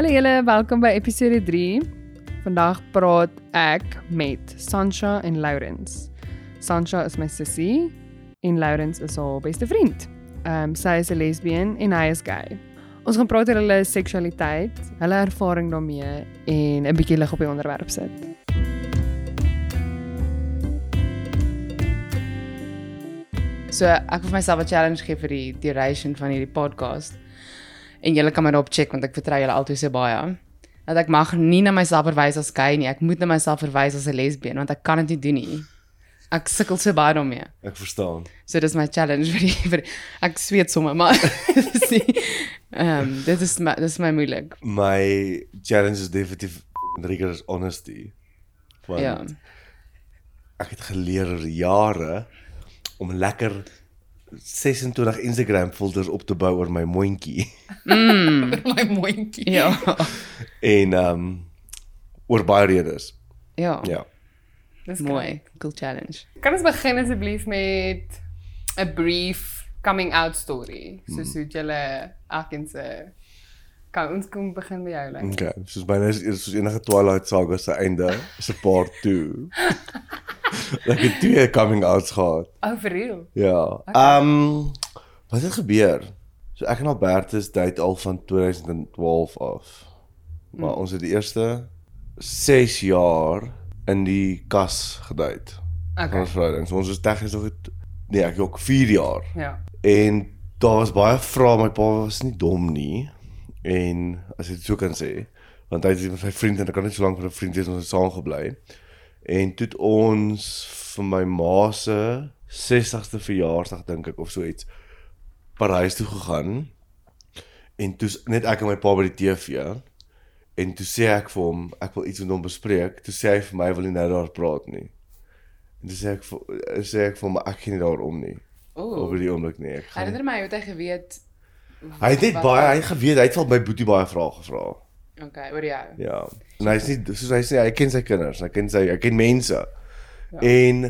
Hallo julle, welkom by episode 3. Vandag praat ek met Sancha en Lawrence. Sancha is my sussie en Lawrence is haar beste vriend. Ehm um, sy is 'n lesbien en hy is gay. Ons gaan praat oor hulle seksualiteit, hulle ervaring daarmee en 'n bietjie lig op die onderwerp sit. So ek wil vir myself 'n challenge gee vir die duration van hierdie podcast. En julle kan my daarop check want ek vertrou julle altyd so baie. Dat ek mag nie na myself verwys as gay nie. Ek moet na myself verwys as 'n lesbien want ek kan dit nie doen nie. Ek sukkel so baie daarmee. Ek verstaan. So dis my challenge vir die vir die, ek sweet sommer maar ehm um, dit is my dis my moeilik. My challenge is definitief rigorous honesty. Want Ja. ek het geleer jare om lekker 26 Instagram filters op te bou oor my mondjie My mondjie. Ja. en ehm um, oor baie redes. Ja. Ja. Dis Mooi. Cool challenge. Kan ons begin asseblief met 'n brief coming out story? Soos hoe julle elkeen se kan ons kom begin by jou like. Okay, soos byna is soos enige Twilight Saga se einde is 'n part 2. Ek het twee coming outs gehad. Oh for real? Ja. Ehm um, wat het gebeur? So ek en Albertus date al van 2012 af. Maar ons het die eerste 6 jaar in die kas gedate. Okay. ons verhouding. So ons is tegnies nog nee, ek ook 4 jaar. Ja. En daar was baie vrae, my pa was nie dom nie. En as jy dit so kan sê, want hy het met sy vriend en ek kan nie so lank met 'n vriend wees ons het saam gebly. En toe het ons vir my ma se 60ste verjaarsdag dink ek of so iets Parys toe gegaan. En toe net ek en my pa by die TV. En toe sê ek vir hom, ek wil iets met hom bespreek. Toe sê hy vir my wil nie nou daar praat nie. En toe sê ek vir sê ek vir hom ek gaan nie daaroor nie. Ooh. Op die oomblik nie. Ek gaan Herinner my hoe hy geweet Hy het net baie, hy het geweet, hy het wel my boetie baie vrae gevra. Okay, oor jou. Ja. En hy's nie soos hy sê, hy ken sy kinders, hy ken sy, hy ken mense. Ja. En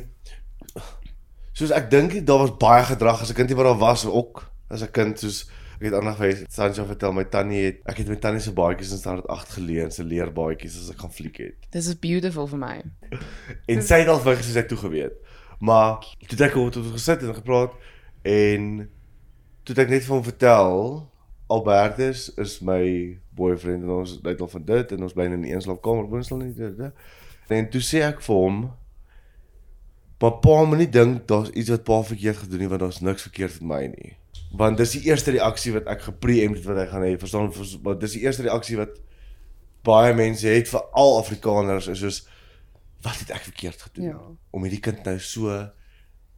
soos ek dink daar was baie gedrag as 'n kind wat daar was ook as 'n kind soos ek het aandag gewees. Sancho vertel my tannie het ek het my tannie se baadjies in staat 8 geleen, se leerbaadjies as ek gaan fliek het. This is beautiful vir my. En sy het al vir gesê sy toe geweet. Maar toe het ek het ons gesit en gepraat en toe het ek net vir hom vertel Albertus is my boyfriend en ons het al van dit en ons bly in 'n eenslaapkamer woonstel nie dit. dit. En toe sê ek vir hom Papa moet nie dink daar's iets wat pa verkeerd gedoen nie want daar's niks verkeerd met my nie. Want dis die eerste reaksie wat ek gepreempt het wat hy gaan hê. Verstaan? Want dis die eerste reaksie wat baie mense het vir al Afrikaners is soos wat het ek verkeerd gedoen Ja. om hierdie kind nou so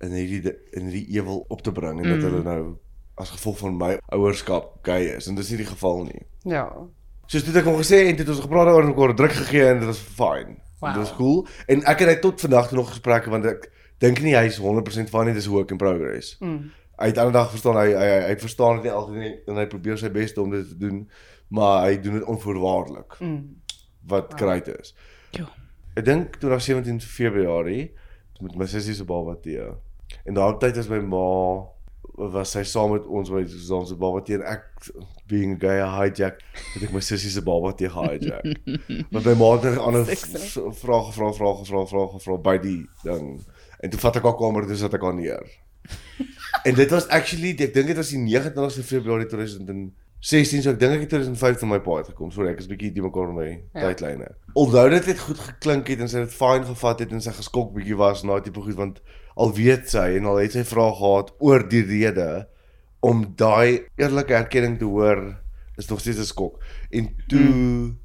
in hierdie in hierdie ewel op te bring en dat hulle nou as gevolg van my ouerskap gay is en dis nie die geval nie. Ja. Soos dit ek hom gesê en dit het ons gepraat daaroor en mekaar druk gegee en dit was fine. Wow. Dit was cool en ek en hy tot vandag toe nog gesprekke want ek dink nie hy is 100% van nie dis work in progress. Mm. Hy het ander dag verstaan hy hy, hy, hy verstaan dit nie altyd nie en hy probeer sy bes om dit te doen maar hy doen dit onvoorwaardelik Mm. wat wow. great is. Ja. Ek dink toe was 17 Februarie met my sussie se baba tee. En daardie tyd was my ma was sy saam met ons by ons se baba tee en ek being a gay hijack het ek my sussie se baba tee gehijack. Want my ma het net ander vrae gevra, vrae gevra, vrae gevra by die ding. En toe vat ek haar kamer toe sit ek haar neer. en dit was actually ek dink dit was die 29ste Februarie 2016 so ek dink ek het 2005 van my pa uit gekom. Sorry, ek is bietjie die mekaar met my Ja. tydlyne. Alhoewel dit het goed geklink het en sy het fyn gevat het en sy geskok bietjie was na tipe goed want al weet sy en al het sy vrae gehad oor die rede om daai eerlike erkenning te hoor is nog steeds 'n skok. En toe mm.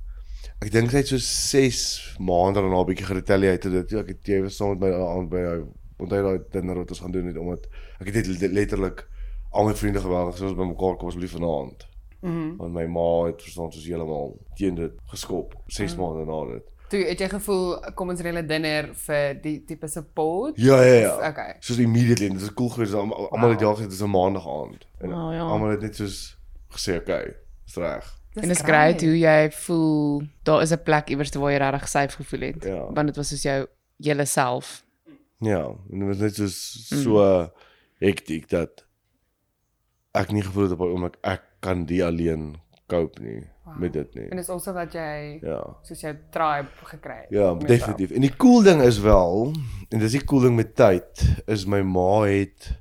ek dink sy het so 6 maande daarna 'n bietjie geretaliate dit. Ek het jy was saam met my aan by hy onthou daai dinner wat ons gaan doen het omdat ek het net letterlik al my vriende gebel gesê ons by mekaar kom asseblief vanaand. Mhm. Want my ma het verstaan soos heeltemal teen dit geskop 6 Ah. maande na dit. Toe het jy gevoel kom ons reël 'n dinner vir die tipe support? Ja ja ja. Of- okay. Soos immediately dit is cool geweest. Almal almal het ja gesê dit is 'n maandag aand. En Oh, ja. almal het net soos gesê okay, is reg. En dit is great. hoe jy voel daar is 'n plek iewers waar jy regtig safe gevoel het. Ja. Want dit was soos jou hele self. Ja, en dit was net soos so mm. hektiek dat ek nie gevoel het op daai oomblik ek kan die alleen cope nie Wow. met dit nie. En dis also dat jy Ja. soos jou tribe gekry het. Ja, definitief. En die cool ding is wel en dis die cool ding met tyd is my ma het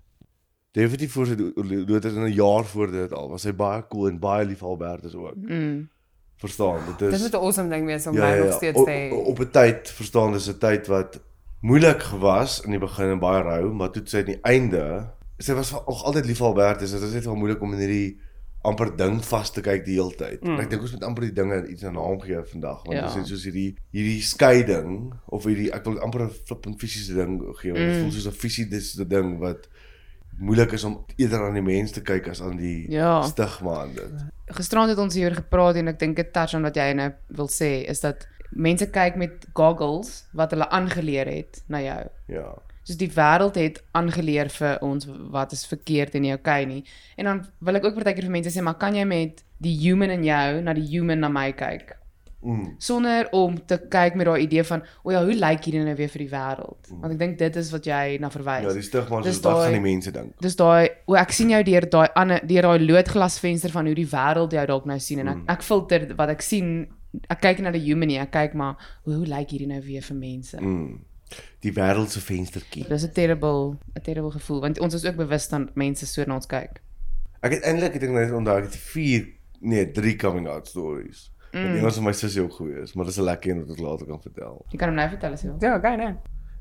definitief voor sy do- dood is in 'n jaar voor dit al was sy baie cool en baie lief vir Albertus ook. Mm. Verstaan, dit is Dis 'n awesome ding wees om ja, my ja, nog ja. steeds op, te hê. op 'n tyd verstaan dis 'n tyd wat moeilik was in die begin en baie rou, maar toe sy aan die einde sy was al nog altyd lief vir Albertus, dit is net wel moeilik om in hierdie amper ding vas te kyk die hele tyd. Mm. Ek dink ons moet amper die dinge iets 'n naam gee vandag, want Ja. dit is net soos hierdie hierdie skeiding of hierdie ek wil amper 'n flippend fisiese ding gee, want dit Mm. voel soos 'n visie dis 'n ding wat moeilik is om eerder aan die mens te kyk as aan die Ja. stigma aan dit. Gisterand het ons hieroor gepraat en ek dink dit touch on wat jy nou wil sê is dat mense kyk met goggles wat hulle aangeleer het na jou. Ja. Soos die wêreld het aangeleer vir ons wat is verkeerd en nie okay nie. En dan wil ek ook partykeer vir mense sê, maar kan jy met die human in jou na die human na my kyk? Mm. Sonder om te kyk met daai idee van, o ja, hoe lyk hierdie nou weer vir die wêreld? Want ek dink dit is wat jy na verwys. Ja, die stigma is wat gaan die mense dink? Dis daai o ek sien jou deur daai ander deur daai loodglasvenster van hoe die wêreld jou dalk nou sien en ek Mm. ek filter wat ek sien ek kyk na die human nie ek kyk maar hoe, hoe lyk hierdie nou weer vir mense. Mm. Die wêreld se venstertjie. Dis 'n terrible 'n terrible gevoel want ons is ook bewus dan mense so na ons kyk. Ek het eintlik ek dink net onthou ek het 4 nee, 3 coming out stories. Mm. En een was van my sussie ook gewees, maar dis 'n lekker een wat ek later kan vertel. Jy kan hom nou vertel as jy wil. Ja, okay, nee.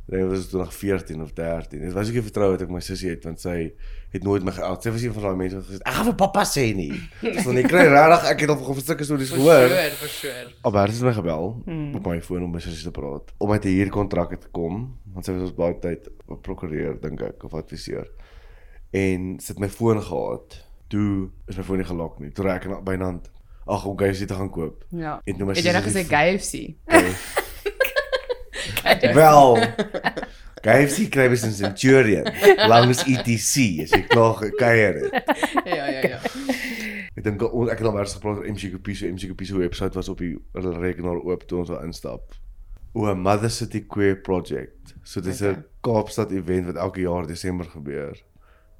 Dit was toe nog 14 of 13. Dit was ek vertrou het ek my sussie het want sy het nooit my geout. Sy was een van daai mense wat gesê het, "Ek gaan vir pappa sê nie." So net kry regtig ek het van sulke stories gehoor. for sure. Albert het my gebel Hmm. op my foon om my sussie te praat om met 'n huurkontrak te kom want sy was op baie tyd 'n prokureur dink ek of adviseur. En sy het my foon gehad. Toe is my foon nie gelok nie. Toe reik ek byna aan ag om gys te gaan koop. Ja. En toe my Het nou sussie gesê KFC? Wel. KFC kry mens in Centurion langs ETC as jy klaar gekuier het. ja, ja, ja. Ek dink ek het al maar gepraat oor MCQP so MCQP se webwerf was op die rekenaar oop toe ons daar instap. O, Mother City Queer Project. So dis 'n Okay. Kaapstad event wat elke jaar Desember gebeur.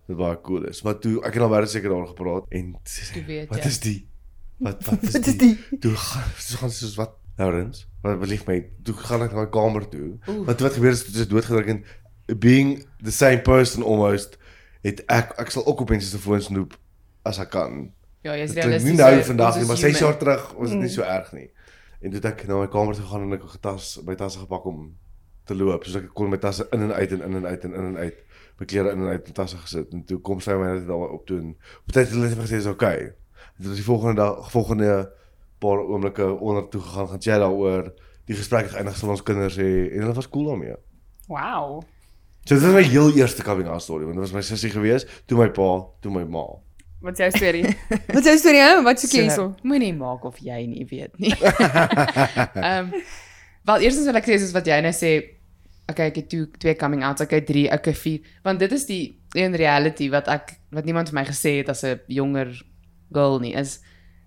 Dit baie cool is. Maar toe ek het al baie seker daar gepraat en weet wat jy. is die? Wat wat is Wat is die? Toe gaan so gaan soos wat Laurens, wat belief my, toe gaan ek na my kamer toe. Oeh. Want wat gebeur is toe is doodgedruk en being the same person almost het ek ek sal ook op mense se foon snoep as ek kan. Ja, jy's realisties. nie nou vandag nie, maar 6 human. jaar terug was dit nie so erg nie. En toe het ek na my kamer toe gegaan en ek het 'n tas, my tasse gepak om te loop, soos ek kon my tasse in en uit en in en uit en in en uit, my klere in en uit in tasse gesit en toe kom sy my net daar op toe en op tyd het hulle net gesê is okay. Dit was die volgende dag, volgende paar oomblikke onder toe gegaan gaan chat daaroor. Die gesprek het geëindig sal ons kinders hê en hulle was cool daarmee. Wow. So dit was my heel eerste coming out story, want dit was my sussie gewees, toe my pa, toe my ma. Wat is jou storie? Wat is jou storie, hè? Wat soek jy So, so? Moenie maak of jy nie weet nie. Ehm wel eerstens wil ek sê soos wat jy nou sê, okay, ek het twee, twee coming outs, okay, drie, okay, vier, want dit is die een reality wat ek wat niemand vir my gesê het as 'n jonger girl nie is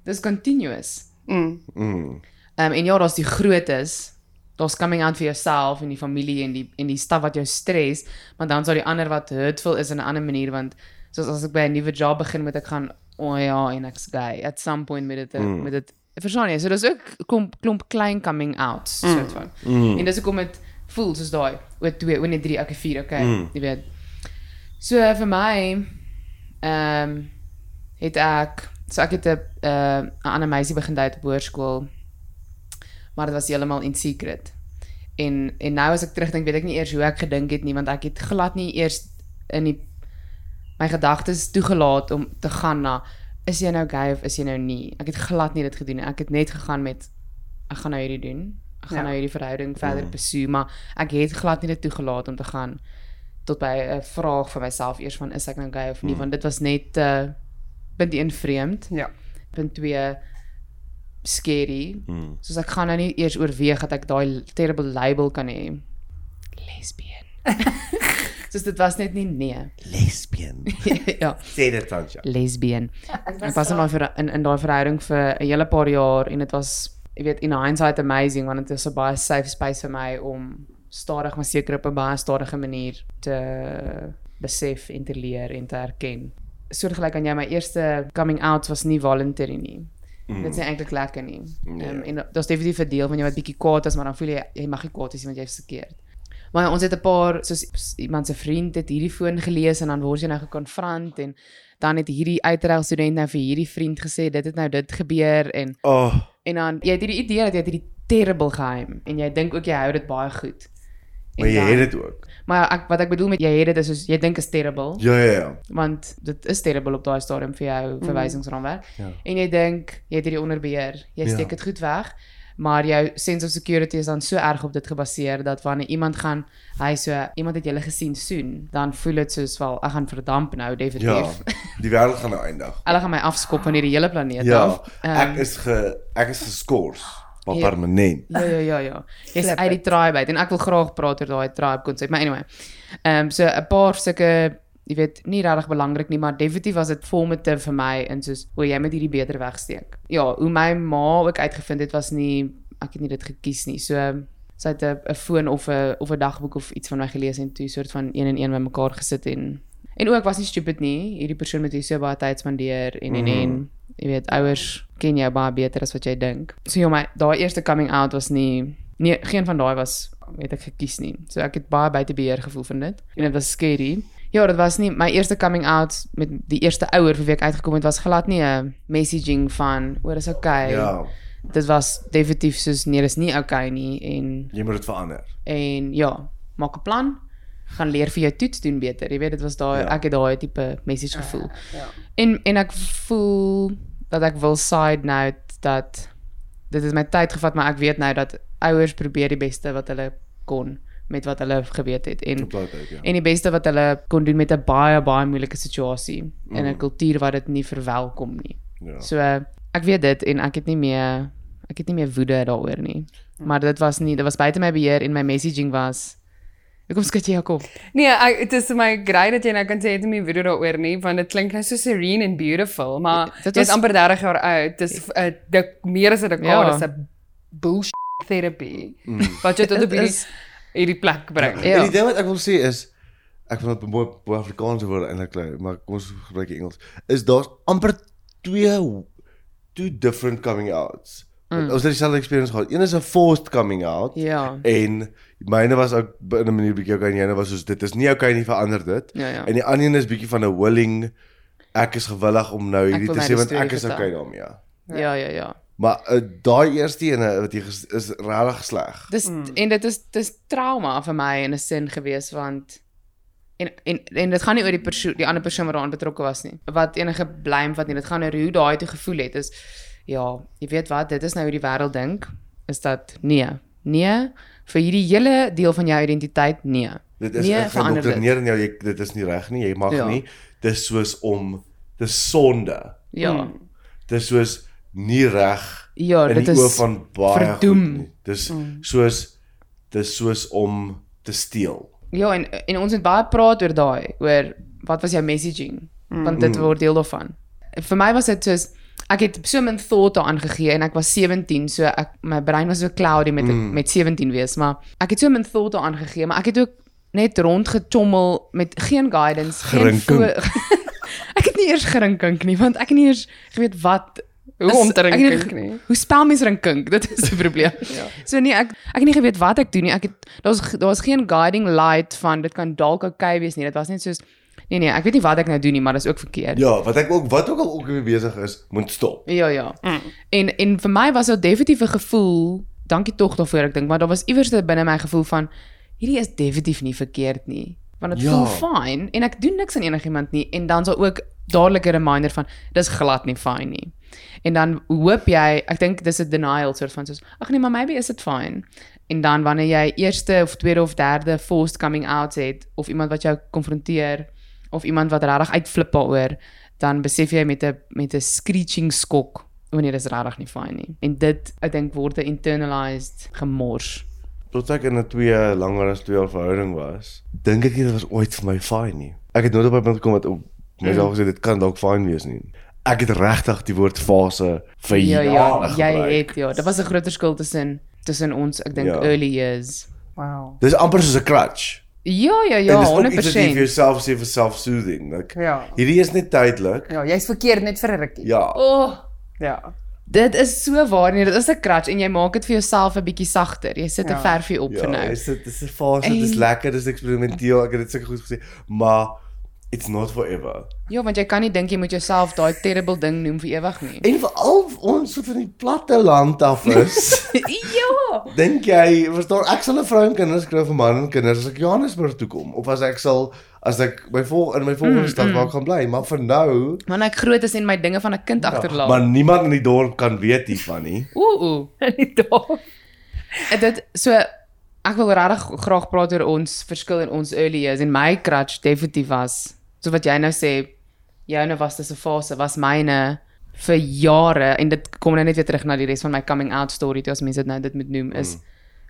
dis continuous. Mm. Mm. Ehm um, en ja, daar's die grootes. Daar's coming out vir jouself en die familie en die en die staf wat jou stres, maar dan daar die ander wat hurtful is in 'n ander manier want soos as ek by 'n nuwe job begin moet ek gaan o oh ja, en ek's gay. At some point met dit Mm. met dit verstaan jy? So dis ook klomp klomp klein coming outs mm. soort van. Mm. En dis hoekom dit voel soos daai o twee, o nee drie, okay vier, okay. Mm. Jy weet. So vir my ehm um, het ek so ek het 'n uh, 'n ander meisie begin date op hoërskool. Maar dit was heeltemal in secret. En en nou as ek terugdink, weet ek nie eers hoe ek gedink het nie want ek het glad nie eers in die my gedagtes toegelaat om te gaan na is jy nou gay of is jy nou nie. Ek het glad nie dit gedoen nie. Ek het net gegaan met ek gaan nou hierdie doen. Ek gaan Ja. nou hierdie verhouding verder Mm. pursue, maar ek het glad nie dit toegelaat om te gaan tot by 'n vraag vir myself eers van is ek nou gay of nie, Mm. want dit was net uh punt 1 vreemd, Ja. punt 2 scary. Mm. Soos ek gaan nou nie eers oorweeg dat ek daai terrible label kan hê. Lesbian. Soos dit was net nie nee. Lesbian. ja, Sê dit Sanja. lesbian. Ek was daai verho- in in daai verhouding vir 'n hele paar jaar en dit was jy weet in hindsight amazing want dit was 'n baie safe space vir my om stadig maar seker op 'n baie stadige manier te besef en te leer en te erken. Soortgelyk aan jy my eerste coming out was nie voluntary nie. Mm. Dit is eintlik lekker nie. Nee. Ehm en daar's definitief 'n deel van jou wat bietjie kwaad is, maar dan voel jy jy mag nie kwaad wees nie want jy's verkeerd. Maar ja, ons het 'n paar soos iemand se vriend het hierdie foon gelees en dan word jy nou gekonfront en dan het hierdie uitreil student nou vir hierdie vriend gesê dit het nou dit gebeur en Oh, en dan jy het hierdie idee dat jy het hierdie terrible geheim en jy dink ook jy hou dit baie goed. Maar jy dan- het dit ook. Maar ek wat ek bedoel met jy het dit is soos jy dink is terrible Ja ja ja. want dit is terrible op daai stadium vir jou verwysingsraamwerk. Ja. En jy dink jy het hierdie onder beheer. Jy Ja. steek dit goed weg. Maar jou sense of security is dan so erg op dit gebaseer dat wanneer iemand gaan hy so iemand het julle gesien soen, dan voel dit soos wel ek gaan verdamp nou Ja. definitief. Die wêreld gaan nou eindig. Hulle gaan my afskop van hierdie hele planeet Ja. af. Ehm, Ek is ge ek is geskort, maar Ja. permanent. Ja ja ja ja. Jy's Flip uit die tribe uit en ek wil graag praat oor daai tribe konsep. Maar anyway. Ehm um, so 'n paar sulke jy weet nie regtig belangrik nie, maar definitief was dit formative vir my in soos hoe jy met hierdie beter wegsteek. Ja, hoe my ma ook uitgevind het was nie ek het nie dit gekies nie. So sy het 'n foon of 'n of 'n dagboek of iets van my gelees en toe soort van een en een bymekaar gesit en en ook was nie stupid nie. Hierdie persoon met wie jy so baie tyd spandeer en en en jy weet ouers ken jou baie beter as wat jy dink. So ja, my daai eerste coming out was nie nee, geen van daai was het ek gekies nie. So ek het baie buite beheer gevoel van dit en dit was scary. Ja, dit was nie my eerste coming out met die eerste ouer vir wie ek uitgekom het was glad nie 'n messaging van oor is okay. Ja, Dit was definitief soos nee, dis nie okay nie en jy moet dit verander. en ja, maak 'n plan, gaan leer vir jou toets doen beter. Jy weet dit was daai Ja. ek het daai tipe message gevoel. Ja. En en ek voel dat ek wil side note dat dit het my tyd gevat, maar ek weet nou dat ouers probeer die beste wat hulle kon met wat hulle geweet het en uit, ja. en die beste wat hulle kon doen met 'n baie baie moeilike situasie in 'n Mm. kultuur wat dit nie verwelkom nie. Ja. So ek weet dit en ek het nie meer ek het nie meer woede daaroor nie. Maar dit was nie dit was buite my beheer en my messaging was Hoekom skud jy jou kop? Nee, ek dit is vir my great dat jy nou kan sê het nie video daaroor nie, want dit klink nou so serene and beautiful, maar Ja, Dit was- is amper 30 jaar oud. Dis 'n uh, meer as 'n dekade, Ja. dis 'n bullshit therapy. Mm. Wat jy tot op hierdie hierdie plek bring. Ja. En die ding wat ek wil sê is ek wil dit mooi mooi Afrikaanse woorde eintlik kry, maar kom ons gebruik Engels. Is daar amper twee two different coming outs. Mm. Ons het dieselfde experience gehad. Een is 'n forced coming out Ja. en myne was ook in 'n manier bietjie okay en joune was soos dit is nie okay nie verander dit. Ja ja. En die ander een is bietjie van 'n willing ek is gewillig om nou hierdie te sê want ek is okay daarmee. Ja. Ja ja ja. Maar uh, daai eerste ene wat jy is regtig sleg. Dis mm. en dit is dis trauma vir my in 'n sin gewees want en en en dit gaan nie oor die persoon die ander persoon wat daaraan betrokke was nie. Wat enige blame wat nie, dit gaan oor hoe daai toe gevoel het is ja, jy weet wat, dit is nou hoe die wêreld dink is dat nee. Nee, vir hierdie hele deel van jou identiteit nee. Dit is nee, ek gaan verander dit. doktrineer in jou jy, dit is nie reg nie. Jy mag Ja. nie. Dis soos om dis sonde. Ja. Mm. Dis soos nie reg Ja, in die is oë van baie verdoem. goed nie. Dis soos dis soos om te steel. Ja, en en ons het baie praat oor daai, oor wat was jou messaging? Want dit word deel daarvan. Vir my was dit soos ek het so min thought daaraan gegee en ek was 17, so ek my brein was so cloudy met mm. met 17 wees, maar ek het so min thought daaraan gegee, maar ek het ook net rondgechommel met geen guidance, geen Gerinkink. ek het nie eers gerinkink nie, want ek het nie eers geweet wat Hoe om te rinkink nie-. Hoe spel mens rinkink? Dit is 'n probleem. Ja. So nee, ek ek het nie geweet wat ek doen nie. Ek het daar's daar's geen guiding light van dit kan dalk okay wees nie. Dit was net soos nee nee, ek weet nie wat ek nou doen nie, maar dit is ook verkeerd. Ja, wat ek ook wat ook al ook besig is, moet stop. Ja ja. En en vir my was dit definitief 'n gevoel, dankie tog daarvoor ek dink, maar daar was iewers binne my gevoel van hierdie is definitief nie verkeerd nie. Want dit Ja. voel fyn en ek doen niks aan enigiemand nie en dan sal ook dadelik 'n reminder van dis glad nie fyn nie. En dan hoop jy, ek dink dis 'n denial soort van soos ag nee, maar maybe is dit fyn. En dan wanneer jy eerste of tweede of derde forced coming out het of iemand wat jou konfronteer of iemand wat regtig uitflip daaroor, dan besef jy met 'n met 'n screeching skok wanneer dit regtig nie fyn nie. En dit ek dink word 'n internalized gemors. Tot ek in 'n 2 langer as 2 jaar verhouding was, dink ek nie dit was ooit vir my fyn nie. Ek het nooit op 'n punt gekom wat op myself gesê dit kan dalk fyn wees nie. Ek het regtig die woord fase vir Ja jare ja, jy gebruik. het ja, dit was 'n groot verskil tussen tussen ons, ek dink Ja. early years. Wow. Dis amper soos 'n crutch. Ja, ja, en ja, dis ook iets wat jy vir 100%. jouself sê vir self-soothing. Like, Ja. hierdie is net tydelik. Ja, jy's verkeerd net vir 'n rukkie. Ja. O, oh, Ja. Dit is so waar nie, dit is 'n crutch en jy maak dit vir jouself 'n bietjie sagter. Jy sit 'n Ja. verfie op Ja, vir nou. is dit dis 'n fase, dis En- lekker, dis eksperimenteel. Ek het dit seker goed gesê, maar it's not forever. Ja, want jy kan nie dink jy moet jouself daai terrible ding noem vir ewig nie. En veral ons so van die platte land af is. ja. Dink jy, verstaan, ek sal 'n vrou en kinders kry vir man en kinders as ek Johannesburg toe kom of as ek sal as ek by vol in my volgende Mm, stad waar ek gaan bly, maar vir nou Want ek groot is en my dinge van 'n kind agterlaat. maar niemand in die dorp kan weet hiervan nie. Ooh ooh. nie daar. En dit so ek wil regtig graag praat oor ons verskil in ons early years en my crutch definitief was so wat jy nou sê joune was dis 'n fase was myne vir jare en dit kom nou net weer terug na die res van my coming out story toe as mense dit nou dit moet noem is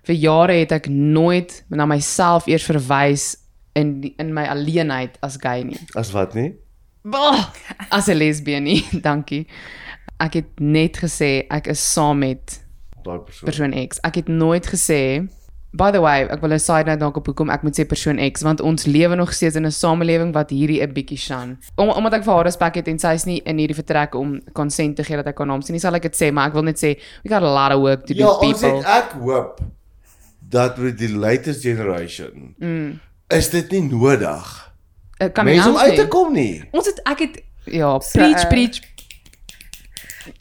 vir jare het ek nooit na myself eers verwys in die, in my alleenheid as gay nie. As wat nie? Bah, as 'n lesbien nie, dankie. Ek het net gesê ek is saam met Daai persoon. persoon X. Ek het nooit gesê By the way, ek wil 'n side note maak op hoekom ek moet sê persoon X want ons lewe nog steeds in 'n samelewing wat hierdie 'n bietjie shan. Om, omdat ek vir haar respek het en sy is nie in hierdie vertrek om konsent te gee dat ek haar naam sien nie, sal ek dit sê, maar ek wil net sê we got a lot of work to do Ja, ons people. het ek hoop dat met die latest generation Mm. is dit nie nodig. Ek kan Mense om nie uit te kom nie. Ons het ek het ja, preach eh, preach.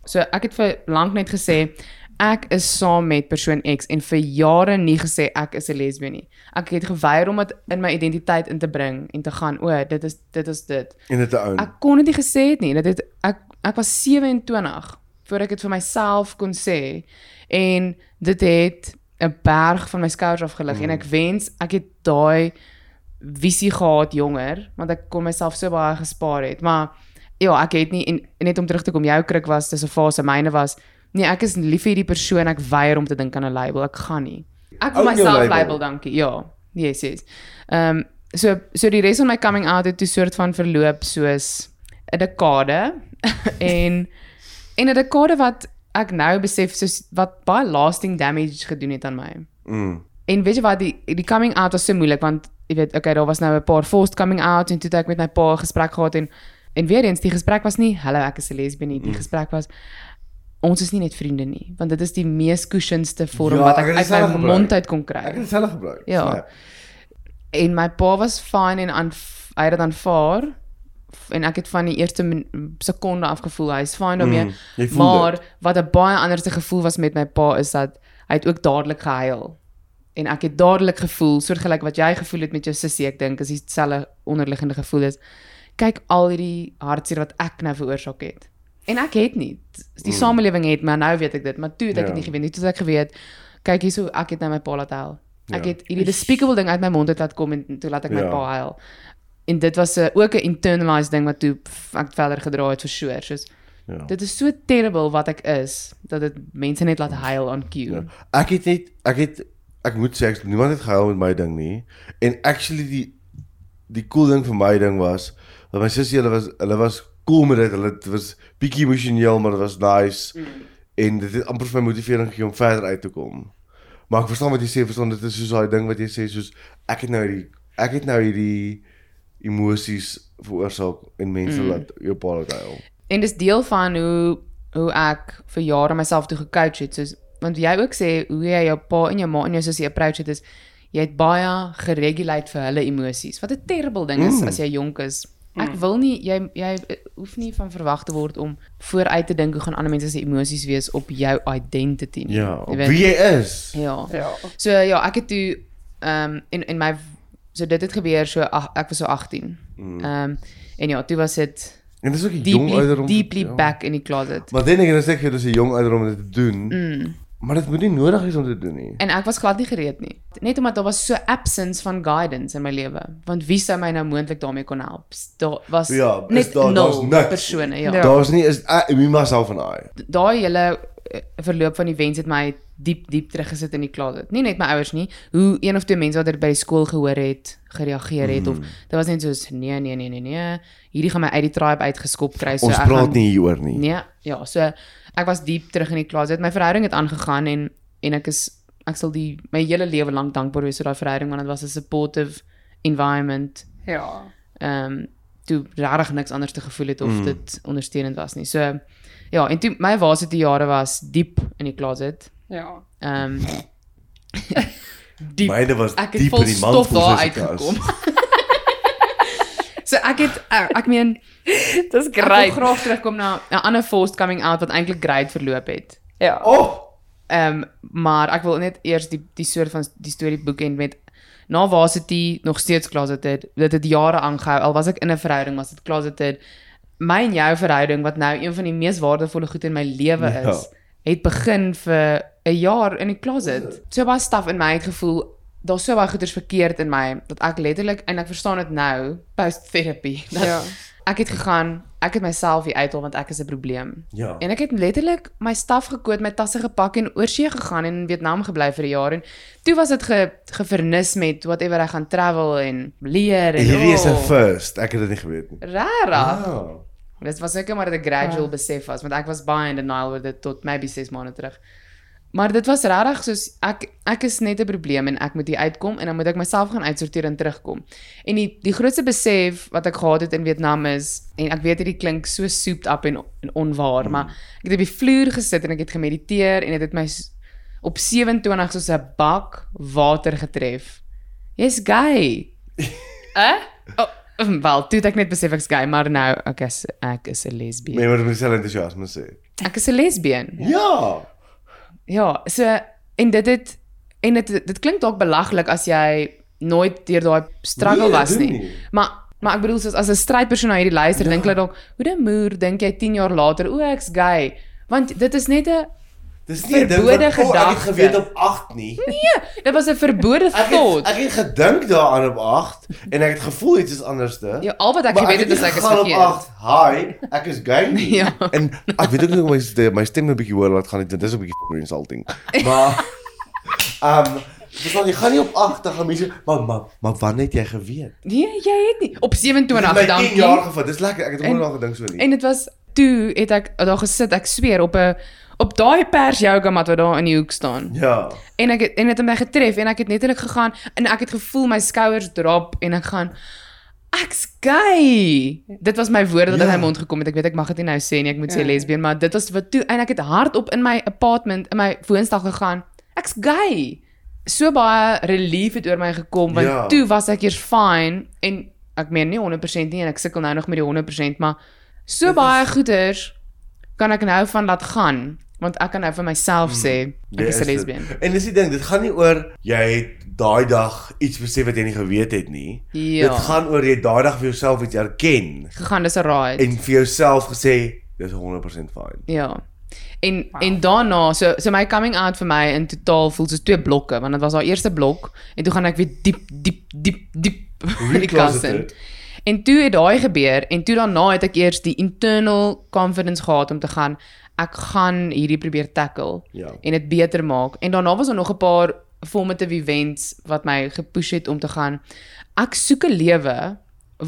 So ek het vir lank net gesê ek is saam met persoon X en vir jare nie gesê ek is 'n lesbien nie. Ek het geweier om dit in my identiteit in te bring en te gaan, o, dit is dit is dit. En dit te own. Ek kon dit nie gesê het nie. Dit het ek ek was 27 voor ek dit vir myself kon sê en dit het 'n berg van my skouers afgelig mm. en ek wens ek het daai visie gehad jonger want ek kon myself so baie gespaar het. Maar ja, ek het nie en, en net om terug te kom, jou krik was dis 'n fase myne was nee, ek is lief vir hierdie persoon, ek weier om te dink aan 'n label. Ek gaan nie. Ek wil jou myself label. label, dankie. Ja. Yes, yes. Ehm um, so so die res van my coming out het toe soort van verloop soos 'n dekade en en 'n dekade wat ek nou besef soos wat baie lasting damage gedoen het aan my. Mm. En weet jy wat die die coming out was so moeilik want jy weet okay daar was nou 'n paar forced coming out en toe het ek met my pa 'n gesprek gehad en en weer eens die gesprek was nie hallo ek is 'n lesbien nie die gesprek was ons is nie net vriende nie want dit is die mees cushionste vorm Ja, wat ek ek uit my gebruik. mond uit kon kry. Ek het dit self gebruik. Ja. Snap. En my pa was fine en aan hy het dit aanvaar en ek het van die eerste sekonde af gevoel hy is fine daarmee. Mm, maar dit. wat 'n baie anderste gevoel was met my pa is dat hy het ook dadelik gehuil. En ek het dadelik gevoel soortgelyk wat jy gevoel het met jou sussie, ek dink is dieselfde onderliggende gevoel is. Kyk al hierdie hartseer wat ek nou veroorsaak het. En ek het nie. Die mm. samelewing het, maar nou weet ek dit, maar toe het ek dit Ja. nie geweet nie. Toe het ek geweet, kyk hierso, ek het nou my pa laat huil. Ek Ja. het hierdie despicable ding uit my mond uit laat kom en toe laat ek my Ja. pa huil. En dit was 'n ook 'n internalized ding wat toe pff, ek verder gedra het vir sure. Soos Ja. dit is so terrible wat ek is dat dit mense net laat huil on cue. Ja. Ek het net ek het ek moet sê ek niemand het gehuil met my ding nie. En actually die die cool ding vir my ding was dat my sussie hulle was hulle was cool met dit. Hulle was bietjie emosioneel, maar dit was nice. Mm. En dit het amper vir my motivering gegee om verder uit te kom. Maar ek verstaan wat jy sê, verstaan dit is soos daai ding wat jy sê soos ek het nou hierdie ek het nou hierdie emosies veroorsaak en mense mm. laat jou pa laat huil. En dis deel van hoe hoe ek vir jare myself toe gecoach het. Soos want jy ook sê hoe jy jou pa en jou ma en jou sussie approach het is jy het baie geregulate vir hulle emosies. Wat 'n terrible ding is Mm. as jy jonk is. Ek wil nie jy jy hoef nie van verwag te word om vooruit te dink hoe gaan ander mense se emosies wees op jou identity nie. Ja, op weet- wie jy is. Ja. Ja. So ja, ek het toe ehm um, in in my so dit het gebeur so ag, ek was so 18. Ehm um, en ja, toe was dit En dis ook 'n jong deeply ouderdom. deeply ja. back in die closet. Maar dan ek dan sê jy dis 'n jong ouderdom om dit te doen. Mm. Maar dit moet nie nodig wees om te doen nie. En ek was glad nie gereed nie. Net omdat daar was so absence van guidance in my lewe. Want wie sou my nou moontlik daarmee kon help? Daar was Ja, net daar- daar's nul niks. persone, ja. Ja. Daar's nie is uh, wie myself en I. Daai hele eh, verloop van die wens het my diep diep teruggesit in die closet. Nie net my ouers nie, hoe een of twee mense wat er by skool gehoor het, gereageer het Mhm. of dit was net soos nee nee nee nee nee, hierdie gaan my uit die tribe uitgeskop kry so Ons ek praat gaan- nie hieroor nie. Nee, ja, so ek was diep terug in die closet. My verhouding het aangegaan en en ek is ek sal die my hele lewe lank dankbaar wees vir daai verhouding want dit was 'n supportive environment. Ja. Ehm um, toe regtig niks anders te gevoel het of Mm. dit ondersteunend was nie. So Ja, en toe my varsity jare was diep in die closet. Ja. Ehm diep. Myne was Ek diep in die man stof daar uitgekom. so ek het ek, ek meen Dis ek wil graag terugkom na 'n ander forced coming out wat eintlik great verloop het. Ja. Oh, Ehm maar ek wil net eers die die soort van die storie boekend met na varsity nog steeds closeted. Dit het jare aangehou al was ek in 'n verhouding was dit closeted. My en jou verhouding wat nou een van die mees waardevolle goed in my lewe Ja. is, het begin vir 'n jaar in die closet. So baie staf in my het gevoel daar's so baie goeders verkeerd in my dat ek letterlik en ek verstaan dit nou post therapy. Dat Ja. Ek het gegaan, ek het myself hier uithaal want ek is 'n probleem. ja. En ek het letterlik my staf gekoot, my tasse gepak en oorsee gegaan en in Vietnam gebly vir 'n jaar en toe was dit ge, gevernis met whatever ek gaan travel en leer en Hierdie is 'n oh, first. Ek het dit nie geweet nie. Rarig. Ah. Dit was seker maar 'n gradual Ja. besef was want ek was baie in denial oor dit tot maybe 6 maande terug. Maar dit was regtig soos ek ek is net 'n probleem en ek moet hier uitkom en dan moet ek myself gaan uitsorteer en terugkom. En die die grootste besef wat ek gehad het in Vietnam is en ek weet hierdie klink so souped up en, en onwaar, mm. maar ek het op die vloer gesit en ek het gemediteer en dit het my s- op 27 soos 'n bak water getref. Jy's gay. Eh? Oh, wel, toe het ek net besef ek's gay, maar nou ek is ek is 'n lesbien. Nee, maar jy moet self entoesiasme sê. Ek is 'n lesbien. Ja. Ja, so en dit het en dit dit klink dalk belaglik as jy nooit deur daai struggle Nee, was nie. nie. Maar maar ek bedoel soos as 'n strydpersoon na hierdie luister, Ja. dink hulle dalk, hoe 'n moer dink jy 10 jaar later, o, ek's gay. Want dit is net 'n Dis nie 'n ding wat oh, ek het geweet op 8 nie. dit was 'n verbode Ek het, thought. ek het gedink daaraan op 8 en ek het gevoel iets is anderste. Ja, al wat ek geweet het het is ek is gegaan op verkeerd. 8, Hi, ek is gay nie. Ja. En ek weet ook nie my stem, my stem 'n bietjie hoor laat gaan. Dit is 'n bietjie insulting. Maar ehm um, dis dan jy gaan nie op 8 dan gaan mense maar maar maar wanneer het jy geweet? Nee, jy het nie op Dit 27 het my dankie. 10 jaar gevat. Dis lekker. Ek het nooit daaraan gedink so nie. En dit was toe het ek daar gesit, ek sweer op 'n op daai pers yoga mat wat daar in die hoek staan. ja. En ek het, en dit het my getref en ek het netlik gegaan en ek het gevoel my skouers drop en ek gaan ek's gay. Dit was my woorde wat Ja. uit my mond gekom het. Ek weet ek mag dit nie nou sê nie. Ek moet sê Ja. lesbien, maar dit was wat toe en ek het hardop in my apartment in my woonstel gegaan. Ek's gay. So baie relief het oor my gekom want Ja. toe was ek eers fine en ek meen nie 100% nie en ek sukkel nou nog met die 100%, maar so Dit baie goeders kan ek nou van laat gaan want ek kan nou vir myself sê ek Jy is 'n lesbien. En dis die ding, dit gaan nie oor jy het daai dag iets besef wat jy nie geweet het nie. Ja. Dit gaan oor jy het daai dag vir jouself iets erken gegaan dis 'n ride. en vir jouself gesê dis 100% fine. Ja. En wow. en daarna so so my coming out vir my in totaal voel soos twee blokke want dit was haar eerste blok en toe gaan ek weer diep diep diep diep in die kas in. En toe het daai gebeur en toe daarna het ek eers die internal confidence gehad om te gaan ek gaan hierdie probeer tackle Ja. en dit beter maak. En daarna was daar nog 'n paar formative events wat my gepush het om te gaan ek soek 'n lewe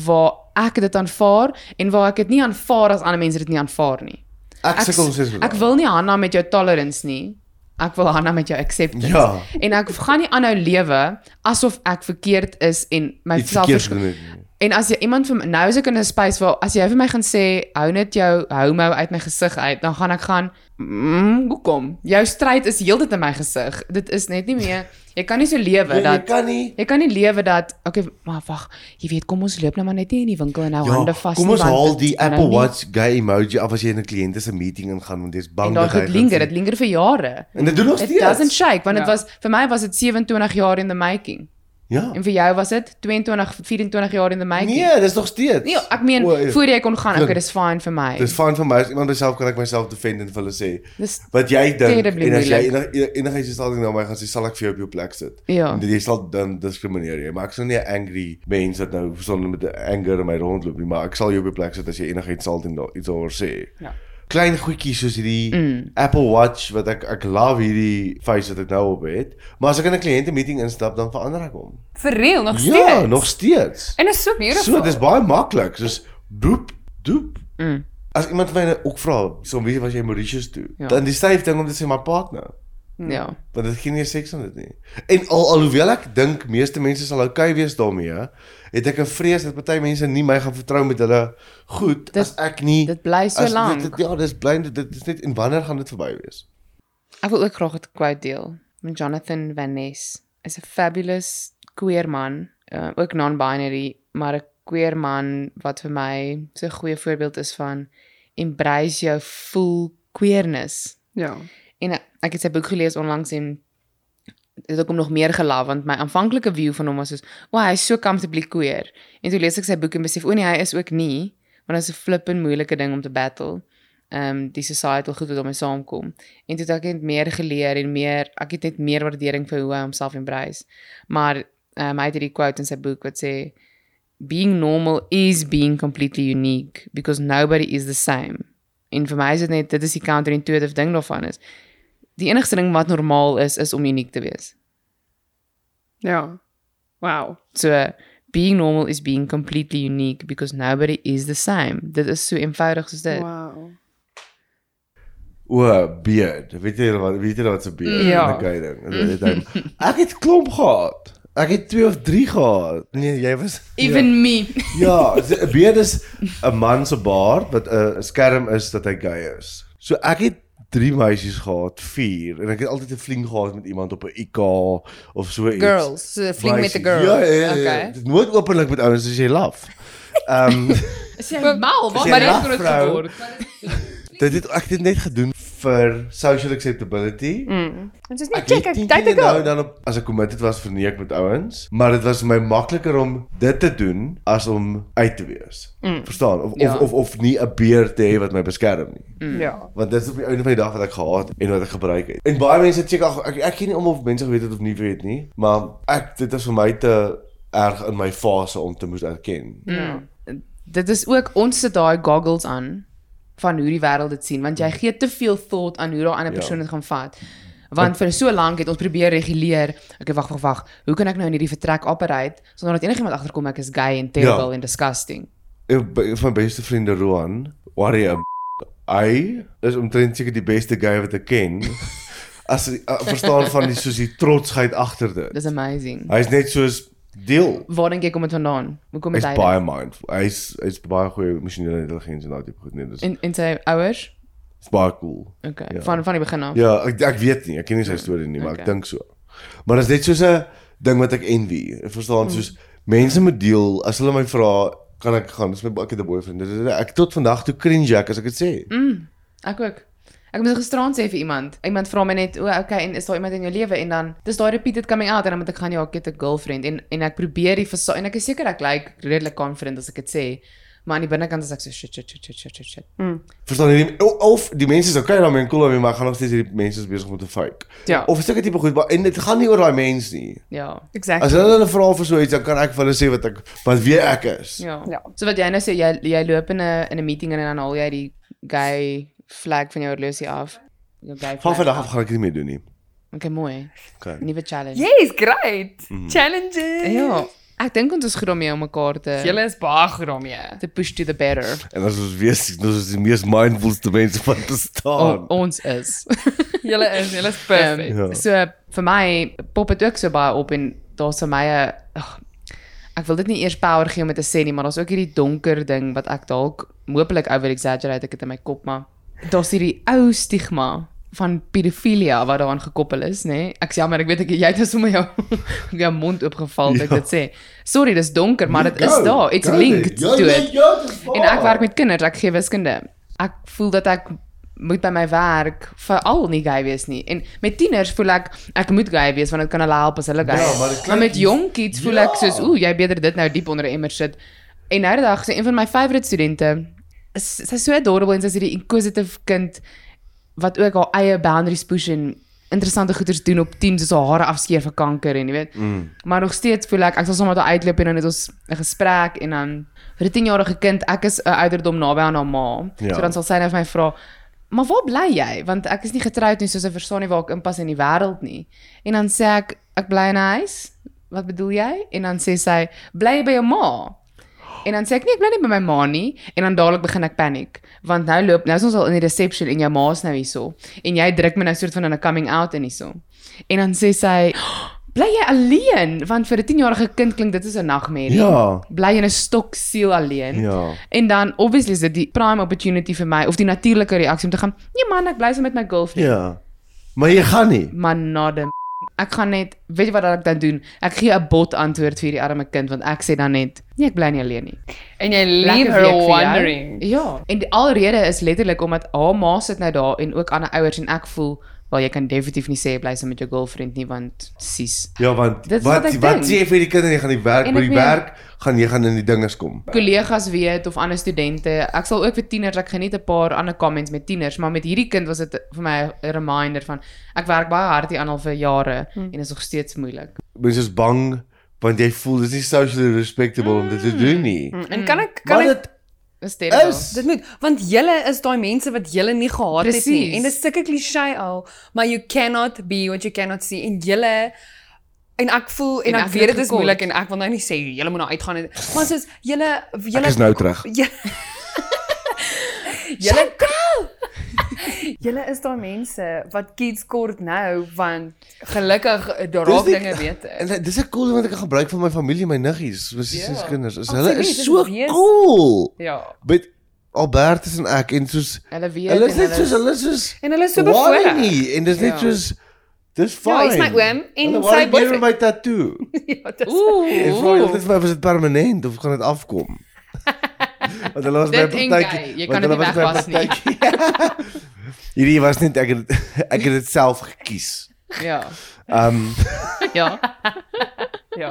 waar ek dit aanvaar en waar ek dit nie aanvaar as ander mense dit nie aanvaar nie. Ek Ek, sukkel steeds met ek wil nie Hanna met jou tolerance nie. Ek wil Hanna met jou acceptance. Ja. En ek gaan nie aanhou lewe asof ek verkeerd is en myself nie. En as jy iemand vir my, nou is ek in 'n space waar as jy vir my gaan sê hou net jou homo uit my gesig uit, dan gaan ek gaan mm, hoekom? Jou stryd is heeltyd in my gesig. Dit is net nie meer jy kan nie so lewe Jy, jy dat kan nie jy kan nie lewe dat okay, maar wag, jy weet kom ons loop nou maar net nie in die winkel en nou Ja, hande vas kom nie, ons want haal dit die nou Apple nie- Watch gay emoji af as jy in 'n kliënt se meeting ingaan want jy's bang dat hy gaan linger, dit linger vir jare. En dit doen nog It steeds. doesn't shake want dit Ja. was vir my was dit 27 jaar in the making. Ja. En vir jou was dit 22 24 jaar in the making. Nee, dis nog steeds. Nee, ek meen O, ja. voor jy kon gaan, okay, dis fine vir my. Dis fyn vir my as iemand myself kan ek myself defend en vir hulle sê Dis wat jy dink en as jy moeilik. enig enigiets sal ding na my gaan sê sal ek vir jou op jou plek sit. Ja. En jy sal dan diskrimineer jy. Maar ek sou nie 'n angry mens wat nou sonder met anger in my rondloop nie, maar ek sal jou op jou plek sit as jy enigiets sal ding daar iets oor sê. Ja. Klein goedjies soos hierdie Mm. Apple Watch wat ek ek love hierdie face wat ek nou op het. Maar as ek in 'n kliënte meeting instap dan verander ek hom. Vir real nog Ja, steeds. nog steeds. En dit is so beautiful. So dis baie maklik. Soos doep doep. Mm. As iemand my nou ook vra, so wie was jy Mauritius toe? Ja. Dan die styf ding om te sê my partner. Ja. Want dit gee nie seks aan dit nie. En al alhoewel ek dink meeste mense sal oukei wees daarmee, het ek 'n vrees dat party mense nie my gaan vertrou met hulle goed Dit- as ek nie Dit bly so lank. Dit, dit, ja, dis bly dit, dit is net en wanneer gaan dit verby wees? Ek wil ook graag 'n quote deel. Van Jonathan Van Ness is 'n fabulous queer man, uh, ook non-binary, maar 'n queer man wat vir my so 'n goeie voorbeeld is van embrace jou full queerness. Ja. En ek het sy boek gelees onlangs en het ook hom nog meer gelief want my aanvanklike view van hom was soos, "Wow, hy's so comfortably queer." En toe lees ek sy boek en besef, "O nee, hy is ook nie." Want dit is 'n flippin moeilike ding om te battle. Ehm um, die societal goed wat om mee saamkom. En toe het ek net meer geleer en meer ek het net meer waardering vir hoe hy homself embrace. Maar ehm um, hy het hierdie quote in sy boek wat sê being normal is being completely unique because nobody is the same. En vir my is dit net dit is die counterintuitive ding daarvan is. Die enigste ding wat normaal is is om uniek te wees. Ja. Wow. So being normal is being completely unique because nobody is the same. Dit is so eenvoudig soos dit. Wow. O, beard. Weet jy wat weet jy wat 'n beard Ja. in 'n gay ding? En dit hy- Ek het klomp gehad. Ek het 2 of 3 gehad. Nee, jy was Even me. Ja, 'n beard is 'n man se baard wat 'n skerm is dat hy gay is. So ek het 3 meisies gehad, 4 en ek het altyd 'n fling gehad met iemand op 'n IK of so iets. Girls, so fling met 'n girl. Ja, ja, ja. Okay. Dit moet openlik met ouens as jy laf. Ehm Is jy mal? Jy Maar jy groot geword. dit het ek dit net gedoen vir social acceptability. Mm. Dit is Ek net check ek nie tyd te nou go. dan op as ek committed was vir neek met ouens, maar dit was vir my makliker om dit te doen as om uit te wees. Mm. Verstaan? Of, Ja. of of of nie 'n beer te hê wat my beskerm nie. Ja. Want dit is op die einde van die dag wat ek gehad het en wat ek gebruik het. En baie mense check ag ek ek ken nie om of mense geweet het of nie weet nie, maar ek dit is vir my te erg in my fase om te moes erken. Ja. Dit is ook ons sit daai goggles aan van hoe die wêreld dit sien want jy gee te veel thought aan hoe daai ander Ja. persoon dit gaan vat. Want vir so lank het ons probeer reguleer. Okay, wag, wag, wag. Hoe kan ek nou in hierdie vertrek operate sonder dat enigiemand agterkom ek is gay en terrible Ja. en disgusting? Een by- van my beste vriende Roan, warrior hy is omtrent seker die beste guy wat ek ken. As uh, verstaan van die soos die trotsheid agter dit. Dis amazing. Hy's net soos deel. Waar dink jy kom dit vandaan? Hoe kom Hy's dit uit? baie mindful. Hy's hy's baie goeie emosionele intelligensie en daai tipe goed nee, dis En en sy ouers? is baie cool. Okay. Ja. Van van die begin af. Ja, ek ek weet nie, ek ken nie sy storie nie, maar Okay. ek dink so. Maar dit is net soos 'n ding wat ek envy. Ek verstaan soos mense moet deel as hulle my vra kan ek gaan dis my ek het 'n boyfriend. Ek tot vandag toe cringe ek as ek dit sê. Mm, ek ook. Ek moet gisterand sê vir iemand. Iemand vra my net, "O, okay, en is daar iemand in jou lewe?" En dan dis daai repeated coming out en dan moet ek gaan ja, ek het 'n girlfriend en en ek probeer die versa en ek is seker ek lyk like, redelik confident as ek dit sê. Maar aan die binnekant is ek so shit shit shit shit shit shit. shit. Verstaan jy? O- Of die mense is okay daarmee en cool daarmee, maar gaan nog steeds hierdie mense is besig om te fake. Ja. Of 'n sulke tipe goed, maar en dit gaan nie oor daai mens nie. Ja. Exactly. As hulle hulle vra vir so iets, dan kan ek vir hulle sê wat ek wat wie ek is. Ja. Ja. So wat jy nou sê, jy jy loop in 'n in 'n meeting en dan haal jy die gay flag van jou horlosie af. Jou gay Van vandag af gaan ek dit nie meer doen nie. Okay, mooi. Okay. Nuwe challenge. Yes, great. Mhm. Challenges. Ja. Ek dink ons is goed om mee om mekaar te Julle is baie goed daarmee. te push to the better. En as ons weet, ons is die mees mindfulste mense van O, bestaan. ons is. Julle is, julle is Um, perfek. Ja. So vir my pop dit ook so baie op en daar's vir my 'n ek wil dit nie eers power gee om dit te sê nie, maar daar's ook hierdie donker ding wat ek dalk moontlik over exaggerate ek dit in my kop, maar daar's hierdie ou stigma van pedofilia wat daaraan gekoppel is, nê? Nee? Ek sê jammer, ek weet ek jy het sommer jou jou mond oopgeval ek Ja. dit sê. Sorry, dis donker, maar dit is Go, daar. It's go linked there. to ja, it. Ja, ja, En ek werk met kinders, ek gee wiskunde. Ek voel dat ek moet by my werk veral nie gay wees nie. En met tieners voel ek ek moet gay wees want dit kan hulle help as hulle gay Ja, is. maar dit maar met klink- jong kids voel ek Ja. soos ooh, jy beter dit nou diep onder 'n emmer sit. En nou die dag sê een van my favourite studente is sy's so adorable en sy's hierdie inquisitive kind wat ook haar eie boundaries push en interessante goeders doen op teams soos haar hare afskeer vir kanker en jy weet. Mm. Maar nog steeds voel ek ek sal sommer daar uitloop en dan het ons 'n gesprek en dan vir 'n 10-jarige kind, ek is 'n ouderdom naby aan haar ma. Ja. So dan sal sy nou vir my vra, "Maar waar bly jy?" Want ek is nie getroud nie, so sy verstaan nie waar ek inpas in die wêreld nie. En dan sê ek, "Ek bly in 'n huis." Wat bedoel jy? En dan sê sy, "Bly by jou ma?" En dan sê ek nee, ek bly nie by my ma nie en dan dadelik begin ek paniek want nou loop nou is ons al in die reception en jou ma's nou hierso en jy druk my nou soort van in 'n coming out in hierso. En dan sê sy Bly jy alleen? Want vir 'n 10-jarige kind klink dit is 'n nagmerrie. Ja. Bly in 'n stoksiel alleen. Ja. En dan obviously is dit die prime opportunity vir my of die natuurlike reaksie om te gaan, "Nee man, ek bly so met my girlfriend." Ja. Maar jy gaan nie. Maar not a Ek gaan net, weet jy wat ek dan doen? Ek gee 'n bot antwoord vir die arme kind want ek sê dan net, "Nee, ek bly nie alleen nie." En jy leave her wondering. Ja, en die alrede is letterlik omdat haar ma sit nou daar en ook ander ouers en ek voel, wel jy kan definitief nie sê bly saam met jou girlfriend nie want sis. Ja, want Dit wat wat wat sê jy vir die kinders jy gaan die werk by die meen- werk gaan jy gaan in die dinges kom. kollegas weet of ander studente. Ek sal ook vir tieners, ek geniet 'n paar ander comments met tieners, maar met hierdie kind was dit vir my 'n reminder van ek werk baie hard hier aan al vir jare Hmm. en is nog steeds moeilik. Mense is bang want jy voel dis nie socially respectable om dit te doen nie. En kan ek kan Maar ek dit Dis terrible. is Dit moet want julle is daai mense wat julle nie gehaat het nie. En dis sulke klise al, maar you cannot be what you cannot see en julle en ek voel en, En ek, ek weet het dit is moeilik en ek wil nou nie sê julle moet nou uitgaan en maar soos julle julle Ek is nou terug. Julle julle is daai mense wat kids kort nou want gelukkig eh, daar raak dinge beter. En dit- dis ek cool want ek gebruik van my familie, my niggies, sussies Ja. kinders. Is hulle dit is is so wees- cool. Ja. Met Albertus en ek en soos Hulle weet hulle is net hulle soos is- hulle is soos En hulle is so bevoorreg. En dis net Ja. soos dis fine. Ja, hy's my oom en Hulle sy worry meer oor boyfriend. my tattoo. ja, dis Ooh. En vra jy altyd vir my was dit permanent of gaan dit afkom? Want hulle was by en partytjie. jy kan dit nie wegwas nie. Hierdie was net ek het ek het dit self gekies. Ja. Um Ja. ja.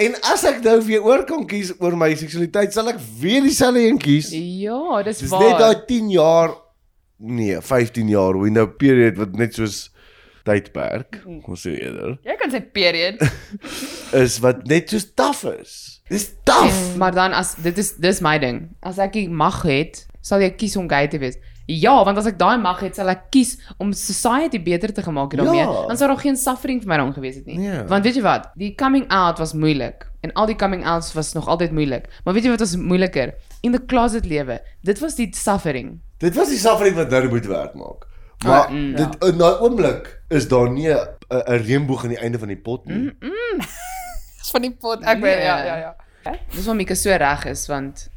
en as ek nou weer oor kan kies oor my seksualiteit, sal ek weer dieselfde een kies. Ja, dis Dis waar. net daai 10 jaar nee, 15 jaar window period wat net soos tydperk, ons sê eerder, Jy kan sê period. is wat net soos taaf is. Dis taaf. Maar dan as dit is dis my ding. As ek die mag het, sal ek kies om gay te wees. Ja, want as ek daai mag het, sal ek kies om society beter te gemaak het daarmee. Ja. Dan sou daar geen suffering vir my rond gewees het nie. Ja. Want weet jy wat? Die coming out was moeilik en al die coming outs was nog altyd moeilik. Maar weet jy wat was moeiliker? In the closet lewe. Dit was die suffering. Dit was die suffering wat nou moet werk maak. Maar Ah, mm, dit in daai oomblik is daar nie 'n reënboog aan die einde van die pot nie. Dis van die pot. Ek weet Nee. ja, ja, ja. Dis waarom ek so reg is want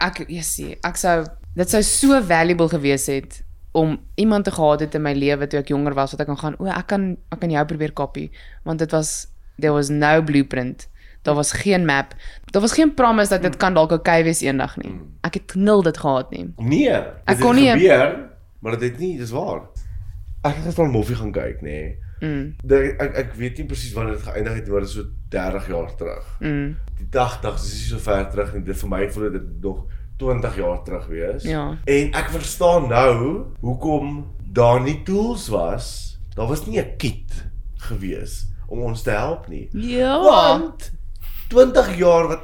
ek jessie, ek sou dit sou so valuable gewees het om iemand te gehad het in my lewe toe ek jonger was wat ek kan gaan o ek kan ek kan jou probeer kopie want dit was there was no blueprint daar was geen map daar was geen promise dat dit kan dalk oukei wees eendag nie ek het nul dit gehad nie Nee, Ek kon nie- gebeur, maar dit het nie, dis waar. Ek het gister 'n moffie gaan kyk, nê. Nee. Mm, Dit ek ek weet nie presies wanneer dit geëindig het, maar dit is so 30 jaar terug. mm, Die 80 dis nie so ver terug nie. Dit vir my voel dit nog 20 jaar terug wees. Ja. En ek verstaan nou hoekom daar nie tools was. Daar was nie 'n kit gewees om ons te help nie. ja Want 20 jaar wat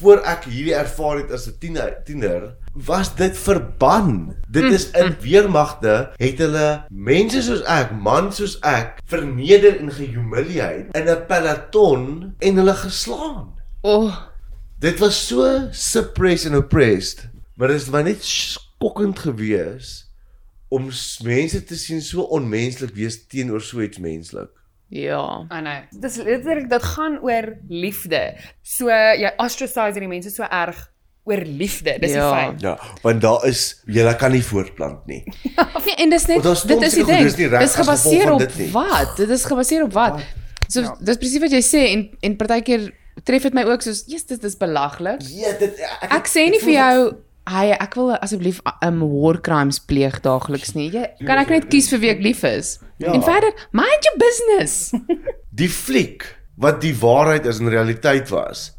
voor ek hierdie ervaar het as 'n tiener, tiener was dit verban. Dit is in weermagte het hulle mense soos ek, man soos ek, verneder en gehumiliate in 'n peloton en hulle geslaan. oh Dit was so suppressed and oppressed, maar dit is my net skokkend gewees om mense te sien so onmenslik wees teenoor so iets menslik. Ja I know. Dis letterlik dit gaan oor liefde. So jy ostracize hierdie mense so erg oor liefde. Dis Ja. die feit. Ja, want daar is jy kan nie voortplant nie. Nee, en dis net stom dit is die ding. dis Dis as gevolg gebaseer op dit wat? Dit is gebaseer op wat? So Ja. dis presies wat jy sê en en partykeer tref dit my ook soos, "Jesus, dit is belaglik." Ja, dit ek, Ek sê nie vir jou Hy ek wil asseblief um war crimes pleeg daagliks nie. Jy kan ek net kies vir wie ek lief is. Ja. En verder, mind your business. die fliek wat die waarheid is en realiteit was,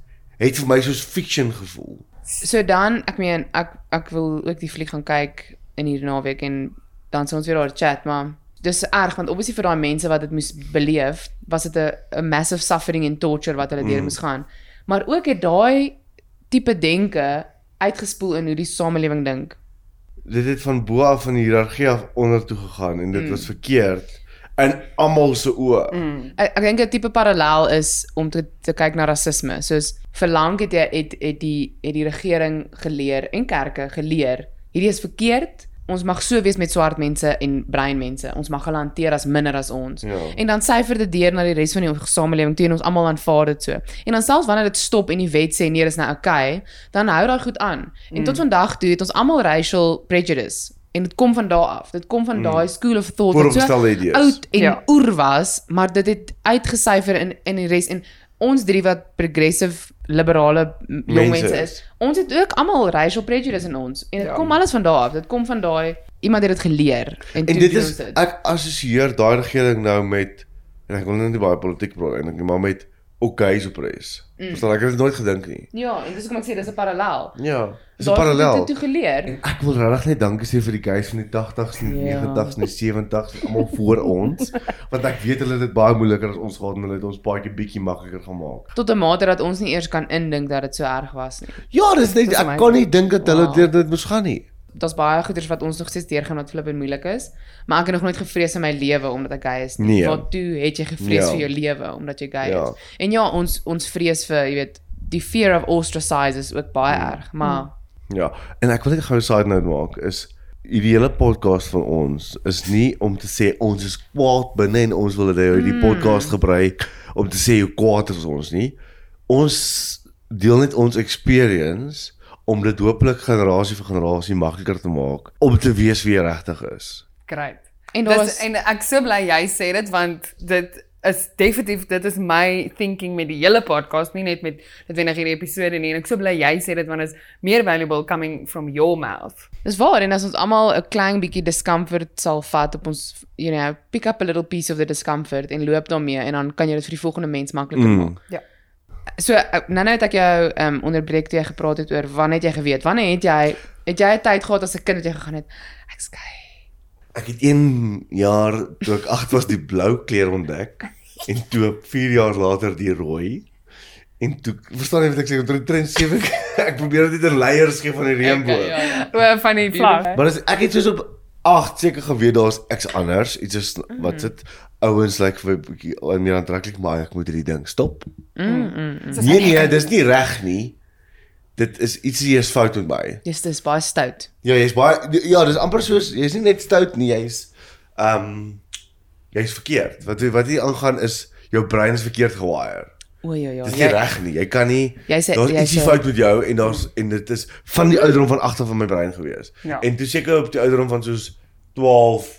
het vir my soos fiction gevoel. So dan, ek meen, ek ek wil ook die fliek gaan kyk in hierdie naweek en dan sal ons weer daar chat, maar dis erg want obviously vir daai mense wat dit moes beleef, was dit 'n 'n massive suffering en torture wat hulle deur moes gaan. Maar ook het daai tipe denke uitgespoel in hoe die samelewing dink. Dit het van bo af van die hiërargie af onder toe gegaan en dit mm. was verkeerd. in almal se oë. Mm. Ek, ek dink 'n tipe parallel is om te te kyk na rasisme. Soos vir lank het het, het die het die regering geleer en kerke geleer hierdie is verkeerd. Ons mag so wees met swart mense en bruin mense. Ons mag hulle hanteer as minder as ons. Ja. En dan syfer dit deur na die res van die samelewing toe en ons almal aanvaar dit so. En dan selfs wanneer dit stop en die wet sê nee, dis nou okay, dan hou daai goed aan. En tot vandag toe het ons almal racial prejudice. En dit kom van daar af. Dit kom van daai school of thought wat so oud en Ja. oer was, maar dit het uitgesyfer in in die res en ons drie wat progressive liberale jong Mense is. Ons het ook almal racial prejudice in ons en dit Ja. kom alles van daar af. Dit kom van daai iemand het dit geleer en, En toe dit doen is dit. ek assosieer daai regering nou met en ek wil nou nie baie politiek praat eintlik nie, maar met okays op reis. Mm. Verstaan ek het dit nooit gedink nie. Ja, en dis hoekom ek sê dis 'n parallel. Ja, dis 'n Daar het parallel. dit toe geleer. Ek wil regtig net dankie sê vir die guys van die 80s en die Ja. 90s en die 70s, almal voor ons, want ek weet hulle het dit baie moeiliker as ons gehad en hulle het ons paadjie bietjie makliker gemaak. Tot 'n mate dat ons nie eers kan indink dat dit so erg was nie. Ja, dis net ek kan nie dink dat hulle Wow. deur dit moes gaan nie. Daar's baie goeders wat ons nog steeds deurgaan wat flip en moeilik is, maar ek het nog nooit gevrees in my lewe omdat ek gay is nie. Nee. Waartoe het jy gevrees Ja. vir jou lewe omdat jy gay Ja. is? En ja, ons ons vrees vir, jy weet, die fear of ostracized is ook baie Mm. erg, maar Ja, en ek wil net gou 'n side note maak is hierdie hele podcast van ons is nie om te sê ons is kwaad binne en ons wil dit hierdie Mm. podcast gebruik om te sê hoe kwaad is ons nie. Ons deel net ons experience om dit hopelik generasie vir generasie makliker te maak om te weet wie regtig is. Great. En Dis is- en ek so bly jy sê dit want dit is definitief dit is my thinking met die hele podcast nie net met dit wenig hierdie episode nie en ek so bly jy sê dit want is meer valuable coming from your mouth. dis waar en as ons almal 'n klein bietjie discomfort sal vat op ons you know, pick up a little piece of the discomfort en loop daarmee en dan kan jy dit vir die volgende mens makliker Mm. maak. Ja. So ek- nou nou het ek jou ehm um, onderbreek toe jy gepraat het oor wanneer het jy geweet? Wanneer het jy het jy 'n tyd gehad as 'n kind dat jy gegaan het ek's gay? Ek het 1 jaar toe ek 8 was die blou kleur ontdek en toe 4 jaar later die rooi. En toe verstaan jy wat ek sê, omtrent trend 7 ek probeer dit in leiers gee van die reënboog. ja, ja. O, van die vlag. Maar as, ek het soos op 8 seker geweet daar's ek's anders, iets is wat dit ouens lyk like, vir 'n meer aantreklik, maar ek moet hierdie ding stop. Mm, mm, mm. Nee nee, dis nie reg nie. Dit is ietsie is fout met my. Dis dis baie stout. Ja, jy's baie ja, dis amper soos jy's nie net stout nie, jy's ehm um, jy's verkeerd. Wat wat hier aangaan is jou brein is verkeerd gewire. O ja ja. Dis nie reg nie. Jy kan nie Jy sê daar's jy ietsie sê fout met jou en daar's en dit is van die ouderdom van agter van my brein gewees. Ja. En toe seker op die ouderdom van soos 12,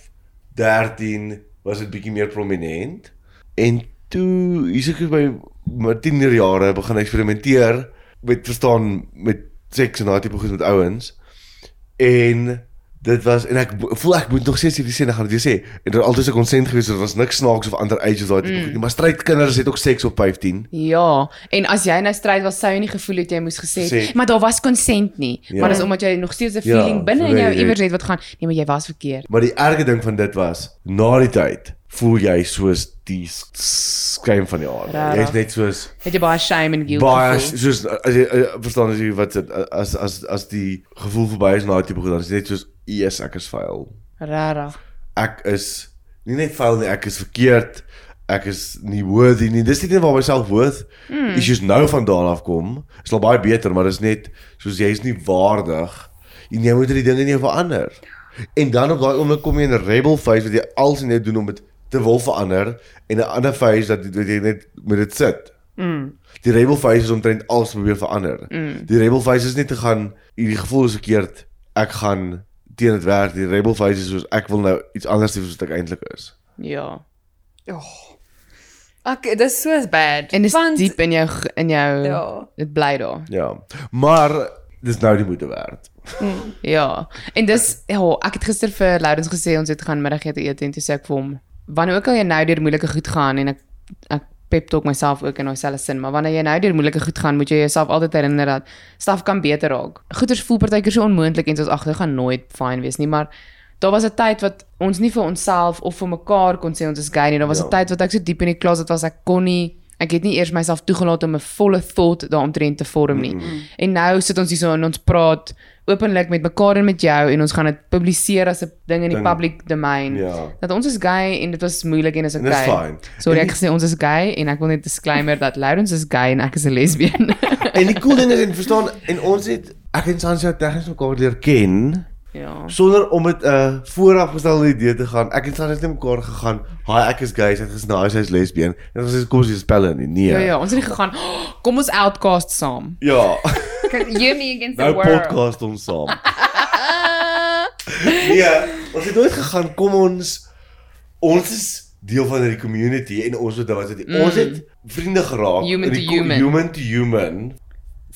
13 was dit bietjie meer prominent. En toe hier's ek by my tienerjare begin eksperimenteer met verstaan met seks en daai tipe goed met ouens. En dit was en ek voel ek moet nog steeds hierdie sê ek gaan dit weer sê. En daar altyd 'n konsent gewees, daar was niks snaaks of ander ages daai tipe mm. goed nie, maar strydkinders het ook seks op 15. Ja, en as jy nou stryd was, sou jy nie gevoel het jy moes gesê Sê- het, maar daar was konsent nie. Ja. Maar dis omdat jy nog steeds 'n Ja, feeling binne in jou iewers het wat gaan, nee, maar jy was verkeerd. Maar die erge ding van dit was, na die tyd voel jy soos die s- skuim van die aarde. Rarig. Jy's net soos Het jy baie shame en guilt baie gevoel? soos as jy uh, verstaan as jy wat as as as die gevoel verby is na daai tipe goed dan is net soos yes ek is vuil. Rarig. Ek is nie net vuil nie, ek is verkeerd. Ek is nie worthy nie. Dis nie net waar my self-worth mm. issues nou vandaan af kom. Is al baie beter, maar dis net soos jy is nie waardig en jy moet die dinge in jou verander. En dan op daai oomblik kom jy in 'n rebel phase wat jy alles in jou doen om dit te wil verander en 'n ander phase dat dat jy net met dit sit. Mm. Die rebel phase is omtrent alles probeer verander. Mm. Die rebel phase is net te gaan hierdie gevoel is verkeerd. Ek gaan teen dit werk. Die rebel phase is soos ek wil nou iets anders hê as wat ek eintlik is. Ja. Oh. Ek dis so bad. En dis Want- diep in jou in jou Ja. dit bly daar. Ja. Maar dis nou die moeite werd. Ja. En dis ja, ek het gister vir Lourens gesê ons het gaan middagete eet en toe sê ek vir hom, wanneer ook al jy nou deur moeilike goed gaan en ek ek pep talk myself ook in selfde sin, maar wanneer jy nou deur moeilike goed gaan, moet jy jouself altyd herinner dat staf kan beter raak. Goeders voel partykeer so onmoontlik en ons agter gaan nooit fyn wees nie, maar daar was 'n tyd wat ons nie vir onsself of vir mekaar kon sê ons is gay nie. Daar was 'n Ja. tyd wat ek so diep in die closet was ek kon nie ek het nie eers myself toegelaat om 'n volle thought daaromtrent te vorm nie. Mm. En nou sit ons hier so en ons praat openlik met mekaar en met jou en ons gaan dit publiseer as 'n ding in die Ding. public domein. Ja. Dat ons is gay en dit was moeilik en is En dis okay. fyn. Sorry ek gesê ons is gay en ek wil net disclaimer dat Lawrence is gay en ek is 'n lesbien. En die cool ding is en verstaan en ons het ek en Sansa tegnies mekaar leer ken ja. sonder om met 'n uh, voorafgestelde idee te gaan. Ek het net mekaar gegaan. Haai, ek is gay, sy het gesê nou sy's lesbien. En ons sê kom ons spel nie. Nee. Ja ja, ons het nie gegaan. "Oh, Kom ons outcast saam. Ja. You me against nou the world. podcast ons saam. nee, ons het nooit gegaan kom ons ons is deel van hierdie community en ons het wat het mm. ons het vriende geraak Human in die to human. human to human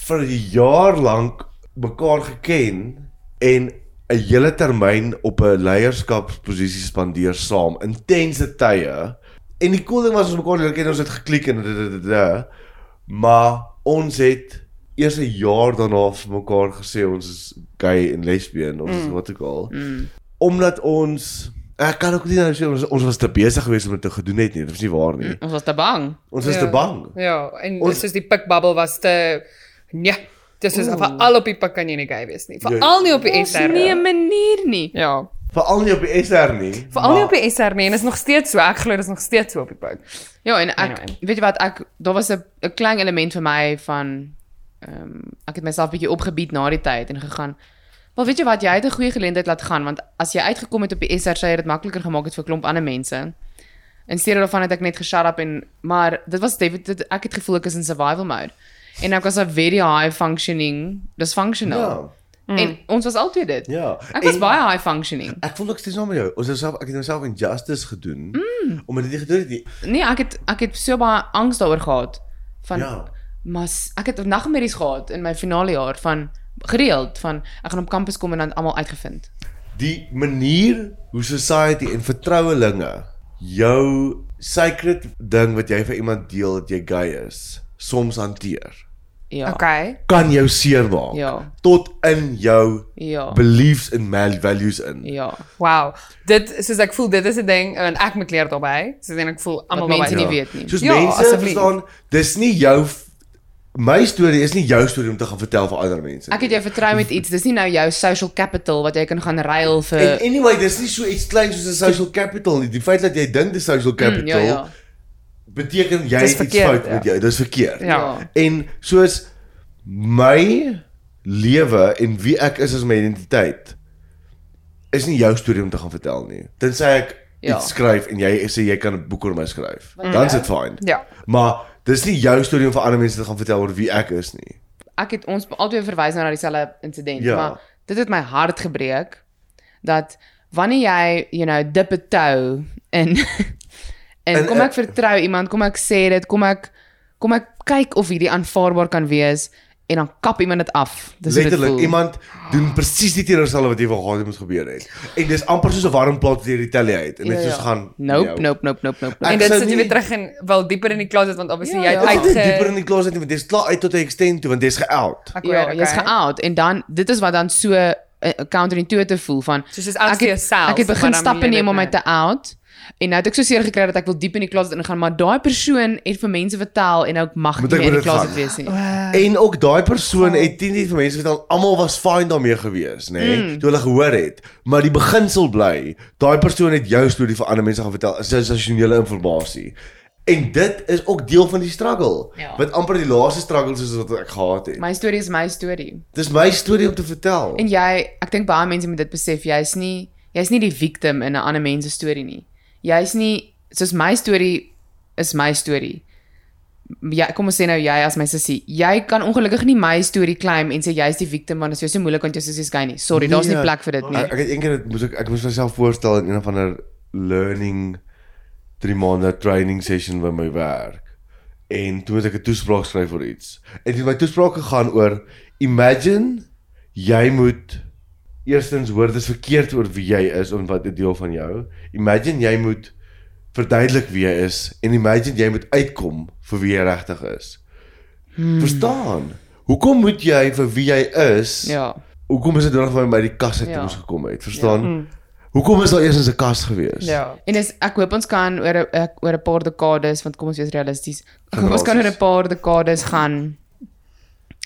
vir 'n jaar lank mekaar geken en 'n hele termyn op 'n leierskapsposisie spandeer saam intense tye en die cool ding was ons mekaar leer ken ons het geklik en dit maar ons het eers 'n jaar daarna vir mekaar gesê ons is gay en lesbien of mm. wat ook al Mm. omdat ons ek kan ook nie nou sê ons, ons was te besig geweest om dit te gedoen het nie dit was nie waar nie Ons was te bang. ons was Ja. te bang Ja, en Ons- soos die pikbubble was te nee, dis is vir al op die pik kan jy nie gay wees nie. Veral nie op die SR. nie 'n manier nie. Ja, veral nie op die SR nie veral nie op die SR nie en is nog steeds so. Ek glo dis nog steeds so op die pik. Ja, en ek Anyway. weet jy wat ek daar was 'n klein element vir my van ehm um, ek het myself bietjie opgebied na die tyd en gegaan. Wel weet jy wat, jy het 'n goeie geleentheid laat gaan want as jy uitgekom het op die SR sê jy dit makliker gemaak het vir 'n klomp ander mense. In steede daarvan het ek net geshut up en maar dit was definitief ek het gevoel ek is in survival mode. En ek was 'n very high functioning dysfunctional. ja Ja. En ons was altyd dit. ja Ek was En- baie high functioning. ek voel ook steeds saam met jou ons het self ek het myself injustice gedoen mm. omdat dit nie gedoen het nie Nee, ek het ek het so baie angs daaroor gehad van ja Maar s- ek het nagmerries gehad in my finale jaar van gereeld van ek gaan op kampus kom en dan almal uitgevind. die manier hoe society en vertrouelinge jou sacred ding wat jy vir iemand deel dat jy gay is soms hanteer Ja. Okay. kan jou seermaak Ja. tot in jou Ja. beliefs en values in Ja. Wow. Dit soos ek voel dit is 'n ding en ek moet leer daarbey. Soos en ek voel Wat almal mense daarbey. nie weet nie. Soos Ja, mense verstaan, dis nie jou my storie is nie jou storie om te gaan vertel vir ander mense. Ek het jou vertrou met iets. Dis nie nou jou social capital wat jy kan gaan ruil vir anyway, dis nie so iets kleins soos 'n social capital nie. Die feit dat jy dink dis social capital Mm, ja ja. Beteken jy het iets fout met ja. jou. Dis verkeerd. Ja. En soos my lewe en wie ek is as my identiteit is nie jou storie om te gaan vertel nie. Tensy ek Ja. iets skryf en jy sê jy kan 'n boek oor my skryf. Dan is dit fyn. Ja. Maar dis nie jou storie om vir ander mense te gaan vertel oor wie ek is nie. Ek het ons altyd verwys nou na dieselfde insident, Ja. maar dit het my hart gebreek dat wanneer jy, you know, dip 'n toe in en, En, kom eh, ek vertrou iemand, kom ek sê dit, kom ek kom ek kyk of hierdie aanvaarbaar kan wees en dan kap iemand dit af. Dis dit Letterlik voel. iemand doen presies die teenoorgestelde wat jy wou gehad het moet gebeur het. En dis amper soos 'n warm plaas wat jy retaliate en net Ja, soos ja. gaan Nope, jou. nope, nope, nope, nope. En dit sit jy nie- weer terug in wel dieper in die closet want obviously Ja, jy ja. het het uitge dieper in die closet want jy's klaar uit tot 'n extent toe want jy's geout. Ja, weet, jy's okay. geout en dan dit is wat dan so uh, counterintuitive voel van Soos alles ek vir het, jouself, ek het begin stappe jy neem dit om my net- te out en nou het ek so seer gekry dat ek wil diep in die closet ingaan maar daai persoon het vir mense vertel en ook mag Moet nie ek in die closet gaan? wees nie. En ook daai persoon het nie net vir mense vertel almal was fine daarmee gewees, nê, nee, mm. toe hulle gehoor het. Maar die beginsel bly, daai persoon het jou storie vir ander mense gaan vertel, is sensasionele inligting. En dit is ook deel van die struggle. Ja. Wat amper die laaste struggle is wat ek gehad het. My storie is my storie. Dis my storie om te vertel. En jy, ek dink baie mense moet dit besef, jy's nie jy's nie die victim in 'n ander mens se storie nie. Jy's nie soos my storie is my storie. Ja, kom ons sê nou jy as my sussie, jy kan ongelukkig nie my storie claim en sê jy's die victim want dit is jou so moeilik want jou sussie is gay nie. Sorry, daar's nie Nee. plek vir dit nie. Ek, het eendag moes ek ek moes myself voorstel in een of ander learning 3 maande training session by my werk. En toe moet ek 'n toespraak skryf oor iets. En dit my toespraak gegaan oor imagine jy moet eerstens hoor dis verkeerd oor wie jy is en wat 'n deel van jou. Imagine jy moet verduidelik wie jy is en imagine jy moet uitkom vir wie jy regtig is. Hmm. Verstaan? Hoekom moet jy vir wie jy is? Ja. Hoekom is dit nodig dat my by die kasse toe Ja. moes gekom het? Verstaan? Mm. Hoekom is daar eers 'n kas gewees? Ja. En dis ek hoop ons kan oor 'n ek- oor 'n paar dekades want kom ons wees realisties. Ek hoop ons kan oor 'n paar dekades gaan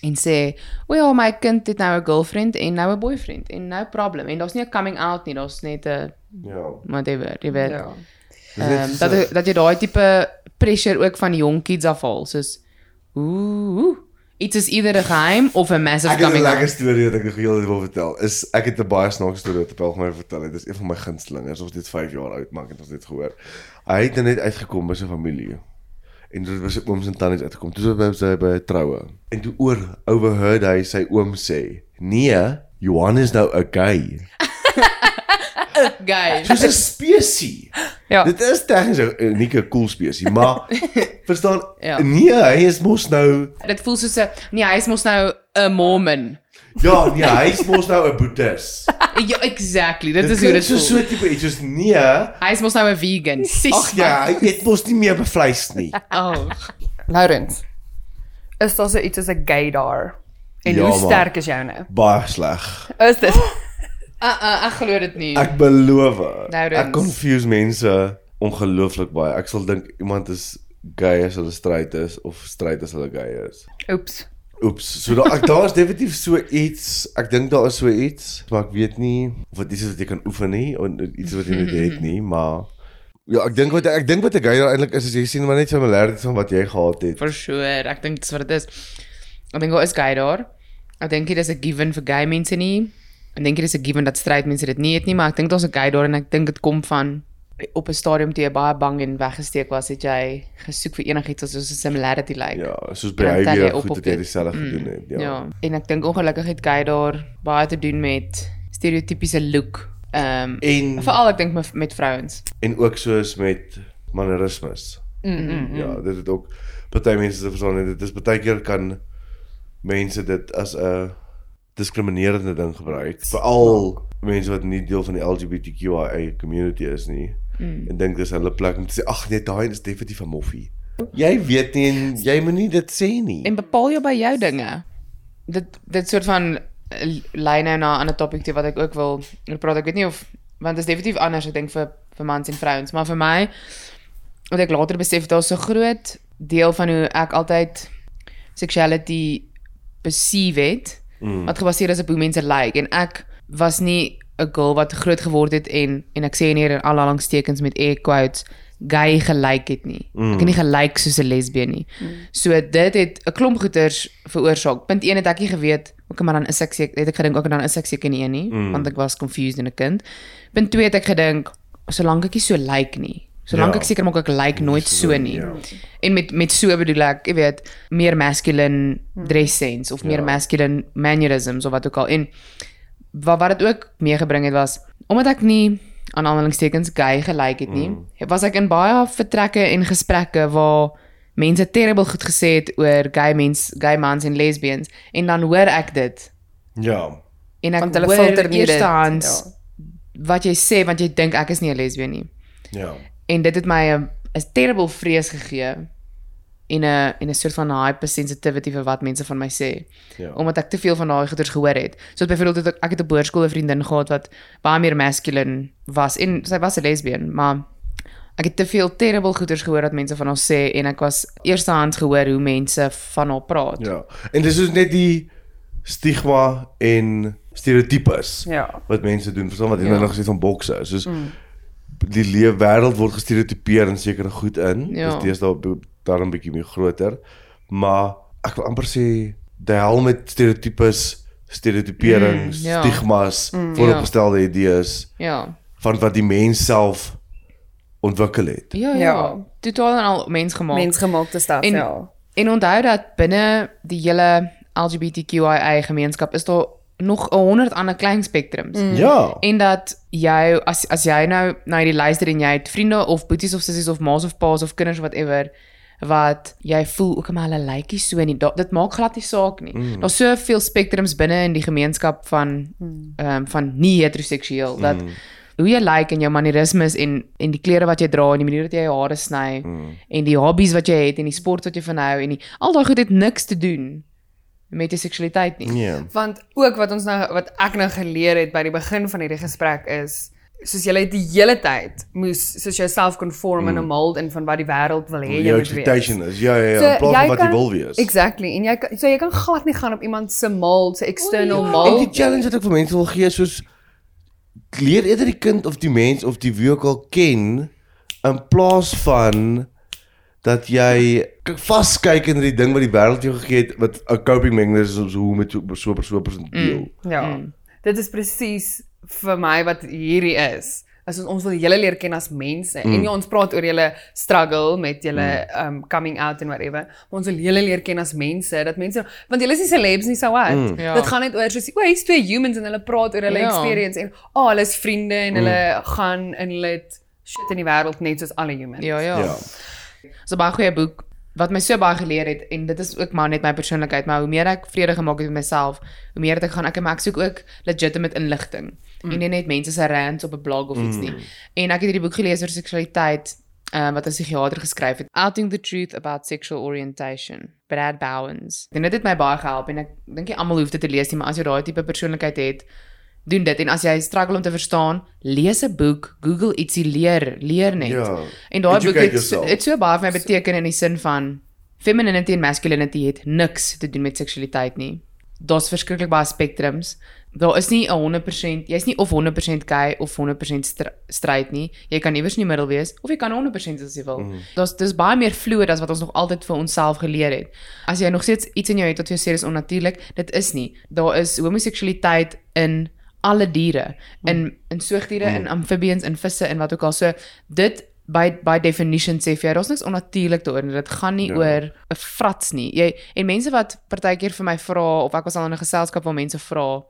en sê, "O ja, my kind het nou 'n girlfriend en nou 'n boyfriend en no problem." En daar's nie 'n coming out nie, daar's net 'n Ja. whatever, jy weet. Ja. Ehm so- dat dat jy daai tipe pressure ook van die jong kids afhaal, soos ooh, iets is either 'n geheim of 'n massive Ek het 'n coming lekker out. storie wat ek nog heel wil vertel. Is ek het 'n baie snaakse storie wat Paul my vertel het. Dis een van my gunstelinge. Ons dit 5 jaar oud maak het ons dit gehoor. Hy het net uitgekom by sy familie. En dit was sy ooms en tannies uitgekom. Toe was hy by 'n troue. En toe oor overheard hy sy oom sê: "Nee, Johan is nou 'n gay." Guys. Dis 'n spesie. Ja. Dit is tegnies 'n unieke cool spesie, maar verstaan? Ja. Nee, hy is mos nou Dit voel soos 'n nee, hy is mos nou 'n Mormon. Ja, nee, hy is mos nou 'n boeddhis. Ja, exactly. Dit is hoe dit so voel. so tipe iets soos nee. Hy is mos nou 'n vegan. Ag ja, hy eet mos nie meer vleis nie. Oh. Laurens. Is daar so iets as 'n gaydar? En Ja, hoe man. sterk is joune? Baie sleg. Is dit? Uh, uh, ek glo dit nie. Ek beloof. Laurens. Ek confuse mense ongelooflik baie. Ek sal dink iemand is gay as hulle straight is of straight as hulle gay is. Oeps. Oeps, so daar ek daar is definitief so iets. Ek dink daar is so iets, maar ek weet nie of dit is wat jy kan oefen nie of iets wat jy net het nie, maar ja, ek dink wat ek dink wat 'n gay eintlik is, is jy sien maar net similarities van wat jy gehad het. For sure. Ek dink dis wat dit is. Ek dink daar is gay daar. Ek dink dit is 'n given vir gay mense nie. Ek dink dit is 'n given dat straight mense dit nie het nie, maar ek dink daar's 'n gay daar en ek dink dit kom van op 'n stadium toe jy baie bang en weggesteek was, het jy gesoek vir enigiets wat soos 'n similarity lyk. Ja, soos jy op goed dat jy dit. dieselfde Mm, gedoen het. Ja. Ja. En ek dink ongelukkig het gay daar baie te doen met stereotypiese look. Ehm um, En veral ek dink met, met vrouens. en ook soos met mannerismes. Mm. Ja, dit het ook party mense se verstaan en dit is baie keer kan mense dit as 'n diskriminerende ding gebruik. Veral mense wat nie deel van die LGBTQIA community is nie. Mm. En dink dis hulle plek om te sê ag nee, daai is definitief 'n moffie. Jy weet nie en jy moet nie dit sê nie. En bepaal jy by jou dinge. Dit dit soort van lei nou na 'n ander topic toe wat ek ook wil oor praat. Ek weet nie of want dit is definitief anders ek dink vir vir mans en vrouens, maar vir my wat ek later besef daar's so groot deel van hoe ek altyd sexuality perceive het Mm. wat gebaseer is op hoe mense lyk like. en ek was nie 'n girl wat groot geword het en en ek sê hier in aanhalingstekens met air quotes gay gelyk het nie. Mm. Ek het nie gelyk soos 'n lesbien nie. Mm. So dit het 'n klomp goeters veroorsaak. Punt 1 het ek nie geweet ook maar dan is ek seker het ek gedink ook dan is ek seker nie een nie mm. want ek was confused in 'n kind. Punt 2 het ek gedink solank ek nie so lyk nie. Solank Ja. ek seker maak ek lyk nooit so nie. Ja. En met met so bedoel ek, jy weet, meer masculine dress sense of meer Ja. masculine mannerisms of wat ook al. En wat wat dit ook meegebring het was omdat ek nie aan aanhalingstekens gay gelyk het nie, mm. was ek in baie vertrekke en gesprekke waar mense terrible goed gesê het oor gay mens, gay mans en lesbians en dan hoor ek dit Ja. en ek Want hulle hoor filter nie dit. eerstehands Ja. wat jy sê want jy dink ek is nie 'n lesbien nie. Ja. En dit het my 'n 'n terrible vrees gegee en 'n en 'n soort van hypersensitivity vir wat mense van my sê. Ja. Omdat ek te veel van daai goeters gehoor het. Soos byvoorbeeld het ek, ek het 'n boerskool 'n vriendin gehad wat baie meer masculine was en sy was 'n lesbien, maar ek het te veel terrible goeters gehoor wat mense van haar sê en ek was eerstehands gehoor hoe mense van haar praat. Ja. En dis is net die stigma en stereotypes Ja. wat mense doen. Verstaan wat jy Ja. nou nog gesê van bokse. Soos die lewe wêreld word gestereotipeer in sekere goed in. Ja. Dis deesdae daarom bietjie meer groter. Maar ek wil amper sê die hel met stereotypes, stereotiperings, Mm, ja. stigmas, vooropgestelde idees Ja. van wat die mens self ontwikkel het. Ja, ja. Ja. Totaal en al mensgemaak. Mensgemaakte staf, En- ja. En onthou dat binne die hele LGBTQIA gemeenskap is daar nog 'n 100 ander klein spektrums. Mm. Ja. En dat jy as as jy nou na hierdie luister en jy het vriende of boeties of sissies of ma's of pa's of kinders whatever wat jy voel ook maar hulle lykie so nie. Da, dit maak glad nie saak nie. Mm. Daar's soveel spektrums binne in die gemeenskap van ehm um, van nie heteroseksueel dat Mm. hoe jy lyk en jou mannerismes en en die klere wat jy dra en die manier wat jy jou hare sny Mm. en die hobbies wat jy het en die sport wat jy van hou en die, al daai goed het niks te doen met jou seksualiteit nie. Nee. Want ook wat ons nou wat ek nou geleer het by die begin van hierdie gesprek is soos jy het die hele tyd moes soos jouself conform in 'n mold in van wat die wêreld wil hê jy moet wees. expectation is ja ja ja, So, plaas jy van wat jy kan- wil wees. Exactly. En jy kan so jy kan glad nie gaan op iemand se mold, se external En mold. die challenge wat ek vir mense wil gee soos leer eerder die kind of die mens of die wie ook al ken in plaas van dat jy vaskyk in die ding wat die wêreld jou gegee het wat 'n coping mechanism is om hoe met so so 'n persoon te deel. Ja. Dit is presies vir my wat hierdie is. As ons ons wil julle leer ken as mense mm. en nie ons praat oor julle struggle met julle mm. um coming out en whatever, maar ons wil julle leer ken as mense, dat mense want julle is nie celebs nie, so wat. Mm. Ja. Dit gaan net oor soos o, hier's twee humans en hulle praat oor hulle Ja. experience en o, oh, hulle is vriende en hulle gaan en hulle het shit in die wêreld net soos alle humans. Ja, ja. Ja. So 'n baie goeie boek wat my so baie geleer het en dit is ook maar net my persoonlikheid, maar hoe meer ek vrede gemaak het met myself, hoe meer het ek gaan ek maar ek soek ook legitimate inligting. Mm. En nie net mense se rants op 'n blog of iets nie. En ek het hierdie boek gelees oor seksualiteit uh, wat 'n psigiater geskryf het, Outing the Truth About Sexual Orientation, Brad Bowens. En dit het my baie gehelp en ek dink nie almal hoef dit te lees nie, maar as jy daai tipe persoonlikheid het, doen dit en as jy struggle om te verstaan, lees 'n boek, Google ietsie leer, leer net. Ja. En daai boek het, yourself. het so baie vir my beteken in die sin van femininity en masculinity het niks te doen met seksualiteit nie. Daar's verskriklik baie spektrums. Daar is nie 'n 100%, jy's nie of 100% gay of 100% str- straight nie. Jy kan iewers in die middel wees of jy kan 100% as jy wil. Mm. Daar's dis baie meer fluid as wat ons nog altyd vir onsself geleer het. As jy nog steeds iets in jou het wat vir jou sê dis onnatuurlik, dit is nie. Daar is homoseksualiteit in alle diere, in in soogdiere, in amfibians, in visse en wat ook al. So dit by by definition sê vir jou daar's niks onnatuurlik daaroor nie. Dit gaan nie ja. oor 'n frats nie. Jy en mense wat partykeer vir my vra of ek was al in 'n geselskap waar mense vra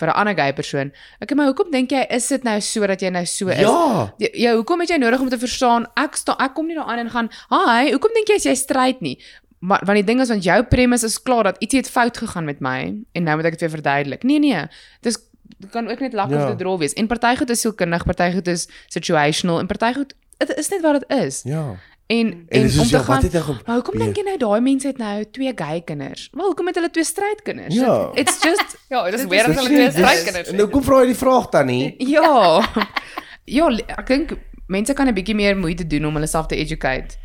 vir 'n ander gay persoon. Ek maar hoekom dink jy is dit nou so dat jy nou so is? Ja. Ja, ja, hoekom het jy nodig om te verstaan? Ek sta ek kom nie daaraan en gaan, "Hi, hoekom dink jy is jy stryd nie?" Maar want die ding is want jou premise is klaar dat ietsie het fout gegaan met my en nou moet ek dit weer verduidelik. Nee nee, dis kan ook net lag Ja. of dit drol wees. En party goed is sielkundig, party goed is situational en party goed dit is net wat dit is. Ja. En En en dis om te ja, wat gaan het ge- Maar hoekom dink jy nou daai mense het nou twee gay kinders? Wel, hoekom het hulle twee strydkinders? Ja. It's just Ja, dit is Dit weer dat hulle twee dit. strydkinders En nou kom vra jy die vraag dan nie. Ja. Ja, ek dink mense kan 'n bietjie meer moeite doen om hulle self te educate.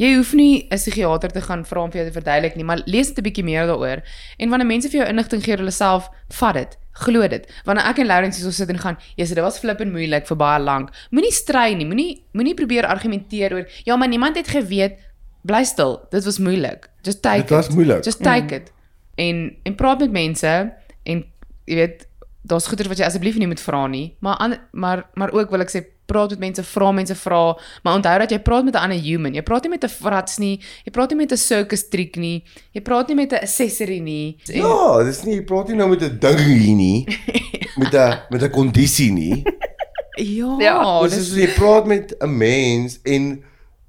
Jy hoef nie 'n psigiater te gaan vra om vir jou te verduidelik nie, maar lees net 'n bietjie meer daaroor. En wanneer mense vir jou inligting gee hulle self, vat dit. Glo dit. Wanneer ek en Lawrence hier so sit en gaan, ja, so dit was flippend moeilik vir baie lank. Moenie strei nie. Moenie moenie probeer argumenteer oor, ja, maar niemand het geweet. Bly stil. Dit was moeilik. Just take Dit was it. moeilik. Just take it. En en praat met mense en jy weet daar's goeie wat jy asseblief nie moet vra nie, maar an, maar maar ook wil ek sê praat met mense, vra mense vra, maar onthou dat jy praat met 'n ander human. Jy praat nie met 'n frats nie, jy praat nie met 'n circus trick nie, jy praat nie met 'n accessory nie. En, Ja, dis nie jy praat nie nou met 'n ding hier nie. met 'n met 'n kondisie nie. ja, Ja, Dis dis is jy praat met 'n mens en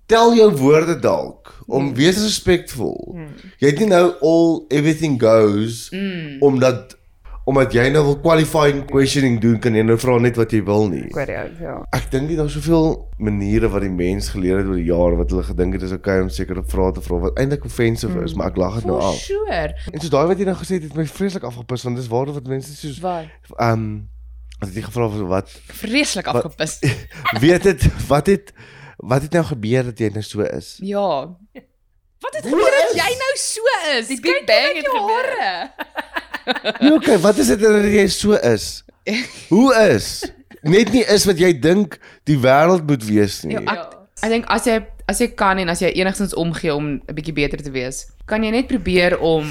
tel jou woorde dalk om wees respekvol. Jy het nie nou all everything goes mm, omdat omdat jy nou wil qualifying questioning doen kan jy nou vra net wat jy wil nie. Ek weet jou, ja. Ek dink nie daar's soveel maniere wat die mens geleer het oor die jare wat hulle gedink het is okay om sekere vrae te vra wat eintlik offensive is, maar ek lag dit nou af. sure. En so daai wat jy nou gesê het het my vreeslik afgepis want dis waar wat mense soos ehm um, wat het jy gevra wat Vreeslik Wat- afgepis. weet dit wat het wat het nou gebeur dat jy nou so is? Ja. Wat het gebeur dat jy nou so is? Die Big Kyk Bang net het gebeur. Nee, okay, wat is dit dat jy so is? Hoe is? Net nie is wat jy dink die wêreld moet wees nie. Ja, ek ek dink as jy as jy kan en as jy enigstens omgee om 'n bietjie beter te wees, kan jy net probeer om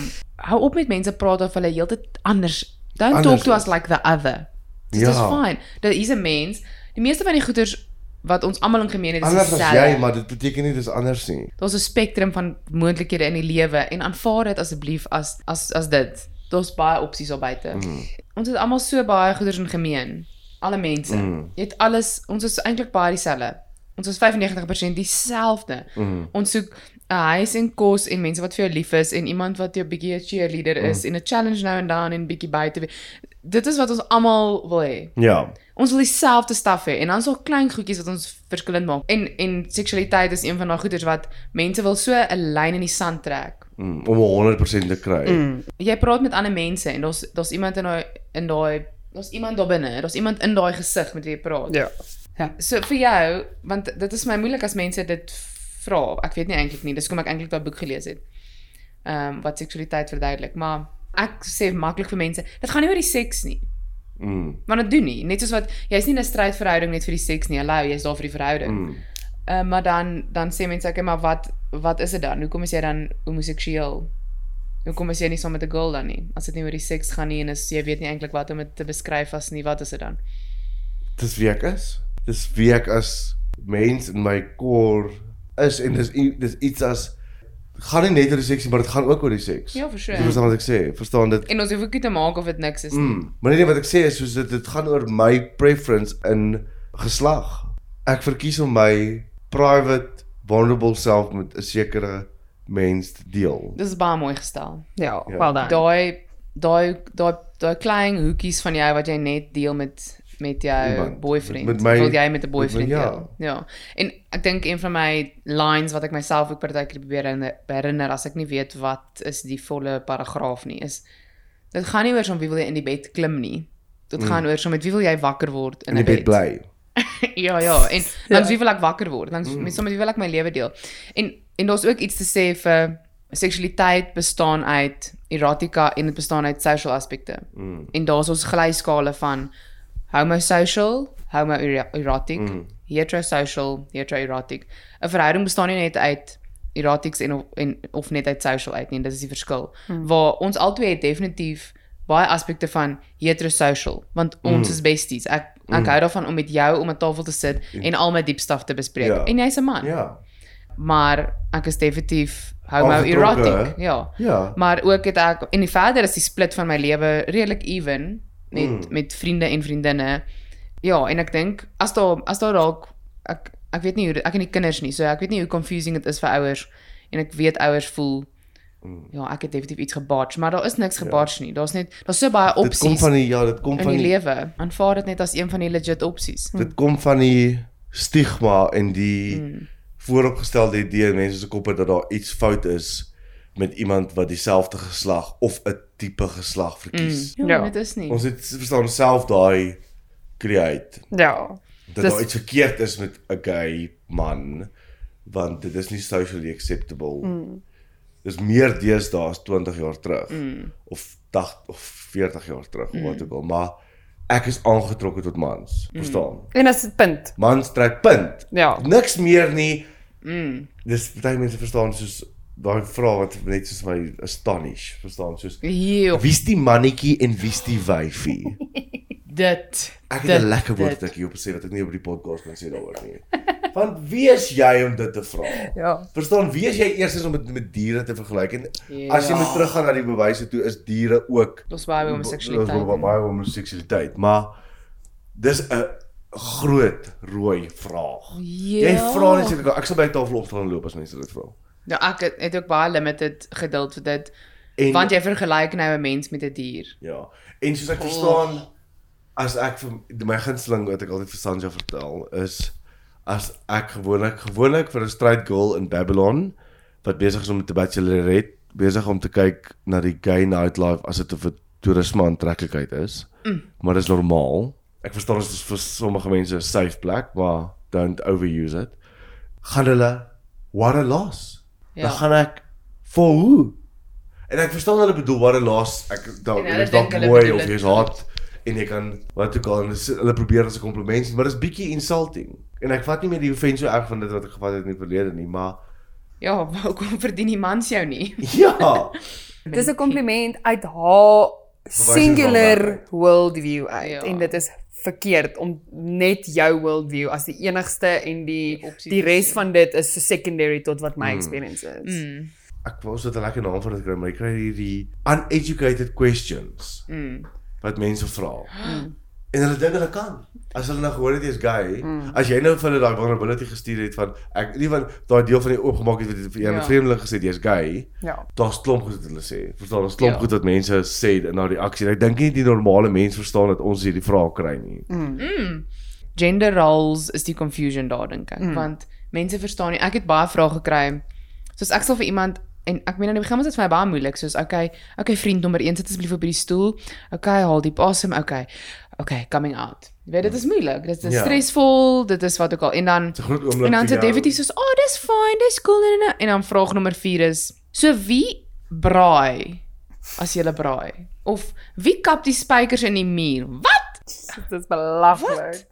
hou op met mense praat of hulle heeltyd anders. Don't Anders talk to us like the other. Dit Ja. is fine. Dit is 'n mens. Die meeste van die goeders wat ons almal in gemeen het is Anders as jy, maar dit beteken nie dis anders nie. Daar's 'n spektrum van moontlikhede in die lewe en aanvaar dit asseblief as as as dit. Daar's baie opsies daar buite. Mm. Ons het almal so baie goeders in gemeen. Alle mense. Mm. Jy het alles, ons is eintlik baie dieselfde. Ons is 95% dieselfde. Mm. Ons soek 'n huis en kos en mense wat vir jou lief is en iemand wat jou bietjie 'n cheerleader is en 'n challenge nou en dan en bietjie buite. Dit is wat ons almal wil hê. Ja. Ons wil dieselfde staf hê en dan is daar klein goedjies wat ons verskillend maak. En en seksualiteit is een van daai goeders wat mense wil so 'n lyn in die sand trek. Mm, om 'n 100% te kry. Mm. Jy praat met ander mense en daar's daar's iemand in daai in daai daar's iemand daar binne, daar's iemand in daai gesig met wie jy praat. Ja. Ja. So vir jou, want dit is my moeilik as mense dit vra. Ek weet nie eintlik nie. Dis kom ek eintlik daai boek gelees het. Ehm um, wat seksualiteit verduidelik, maar ek sê maklik vir mense, dit gaan nie oor die seks nie. Mm. Want dit doen nie. Net soos wat jy's nie in 'n strydverhouding net vir die seks nie. Hallo, jy's daar vir die verhouding. Mm. Uh, maar dan dan sê mense okay, maar wat wat is dit dan? Hoekom is jy dan homoseksueel? Hoekom is jy nie saam met 'n girl dan nie? As dit nie oor die seks gaan nie en is jy weet nie eintlik wat om dit te beskryf as nie, wat is dit dan? Dis wie ek is. Dis wie ek as mens in my core is en dis dis iets as gaan nie net oor die seks nie, maar dit gaan ook oor die seks. Ja, vir sure. Jy verstaan wat ek sê? Verstaan dit? En ons hoef ook nie te maak of dit niks is nie. Mm. Maar nee, wat ek sê is soos dit dit gaan oor my preference in geslag. Ek verkies om my private vulnerable self met 'n sekere mens te deel. Dis baie mooi gestel. Ja, Ja. well done. Daai daai daai daai klein hoekies van jou wat jy net deel met met jou Iemand. boyfriend. Met- met my- wil jy met 'n met my- boyfriend ja. deel. Ja. En ek dink een van my lines wat ek myself ook partykeer probeer herinner, as ek nie weet wat is die volle paragraaf nie is dit gaan nie oor om wie wil jy in die bed klim nie. Dit gaan oor om met wie wil jy wakker word in Mm. 'n bed bed. bly. ja, ja, en langs Ja. wie wil ek wakker word? Langs mm. met sommer wie wil ek my lewe deel? En en daar's ook iets te sê vir seksualiteit bestaan uit erotika en dit bestaan uit social aspekte. Mm. En daar's ons glyskale van homosocial, homoerotic, mm. heterosocial, heteroerotic. 'n Verhouding bestaan nie net uit erotics en of, en of net uit social uit nie, dit is die verskil. Mm. Waar ons albei het definitief baie aspekte van heterosocial, want ons Mm. is besties. Ek ek hou daarvan om met jou om 'n tafel te sit en al my diep stuff te bespreek. Ja. En jy's 'n man. Ja. Maar ek is definitief homoerotic. Aangetrokke, Ja. Ja. Maar ook het ek en die verder is die split van my lewe redelik even met Mm. met vriende en vriendinne. Ja, en ek dink as daar as daar dalk ek ek weet nie hoe ek het nie kinders nie, so ek weet nie hoe confusing dit is vir ouers en ek weet ouers voel Mm. ja, ek het definitief iets gebotch, maar daar is niks gebotch nie. Daar's net daar's so baie Dit kom opsies van die ja, dit kom van die die lewe. Aanvaar dit net as een van die legit opsies. dit kom van die stigma en die Mm. vooropgestelde idee in mense se koppe dat daar iets fout is met iemand wat dieselfde geslag of 'n tipe geslag verkies. Ja, Ja. dit is nie. Ons het verstaan self daai create Ja. dat daar iets verkeerd is met 'n gay man want dit is nie socially acceptable. Mm. Dis meer deesdae as 20 jaar terug Mm. of 80 of 40 jaar terug mm. of wat ook al, maar ek is aangetrokke tot mans, verstaan? En as dit punt. Mans trek punt. Ja. Niks meer nie. Mm. Dis baie mense verstaan soos daai vraag wat net soos my astonish, verstaan soos Hier, wie's die mannetjie en wie's die wyfie? dit. Ek het 'n lekker woord wat ek hier op sê wat ek nie op die podcast kan sê daaroor nie. Want wie is jy om dit te vra? Ja. Verstaan, wie is jy eers om dit met diere te vergelyk? En Ja. as jy moet teruggaan na die bewyse toe is diere ook Ons baie Daar's homoseksualiteit. baie baie homoseksualiteit, maar dis 'n groot rooi vraag. Ja. Jy vra net seker ek sal by tafel opstaan loop as mense dit vra. Ja, ek het, het ook baie limited geduld vir dit. En Want jy vergelyk nou 'n mens met 'n dier. ja, en soos ek verstaan as ek vir my gunsteling wat ek altyd vir Sanja vertel is as ek gewoonlik gewoonlik vir 'n straight girl in Babylon wat besig is om met 'n bachelorette besig om te kyk na die gay nightlife as dit 'n toerisme aantreklikheid is. Mm. Maar dis normaal. Ek verstaan dit is vir sommige mense 'n safe plek, maar don't overuse it. Gaan hulle what a loss. Ja. Dan gaan ek for who? En ek verstaan hulle bedoel what a loss. Ek dalk hulle is dalk hulle mooi of dit. jy's hot en jy kan wat ook al hulle probeer as 'n kompliment maar dis bietjie insulting. En ek vat nie meer die offense so erg van dit wat ek gevat het in die verlede nie, maar Ja, hoekom verdien die mans jou nie? ja. Dis 'n kompliment uit haar singular Verwysing worldview uit Ja. en dit is verkeerd om net jou worldview as die enigste en die Die die res van dit is so secondary tot wat my experience is. Mm. Ek wou so 'n lekker naam vir dit kry, maar jy kry hierdie uneducated questions Mm. wat mense vra. En hulle dink hulle kan. As hulle nou gehoor het jy's gay, as jy nou vir hulle daai vulnerability gestuur het van ek nie van daai deel van die oopgemaak het wat jy vir jy Ja. vreemdeling gesê jy's gay, Ja. daar's klomp goed wat hulle sê. Verstaan, daar's klomp Ja. goed wat mense sê in na die aksie. Ek dink nie die normale mens verstaan dat ons hierdie vrae kry nie. Mm. Gender roles is die confusion daar dink ek, mm. want mense verstaan nie. Ek het baie vrae gekry. Soos ek sal vir iemand en ek meen aan die begin was dit vir my baie moeilik soos okay, okay vriend nommer 1 sit asseblief op hierdie stoel. Okay, haal diep asem. Okay. Okay, coming out. Jy weet dit is moeilik. Dit is Ja. stresvol, dit is wat ook al. En dan en dan sê jou. David soos, "Oh, dis fine, dis cool." Nee, nee, nee." En dan vraag nommer 4 is, "So wie braai as jy braai?" Of wie kap die spykers in die muur? Wat? Dit is belaglik.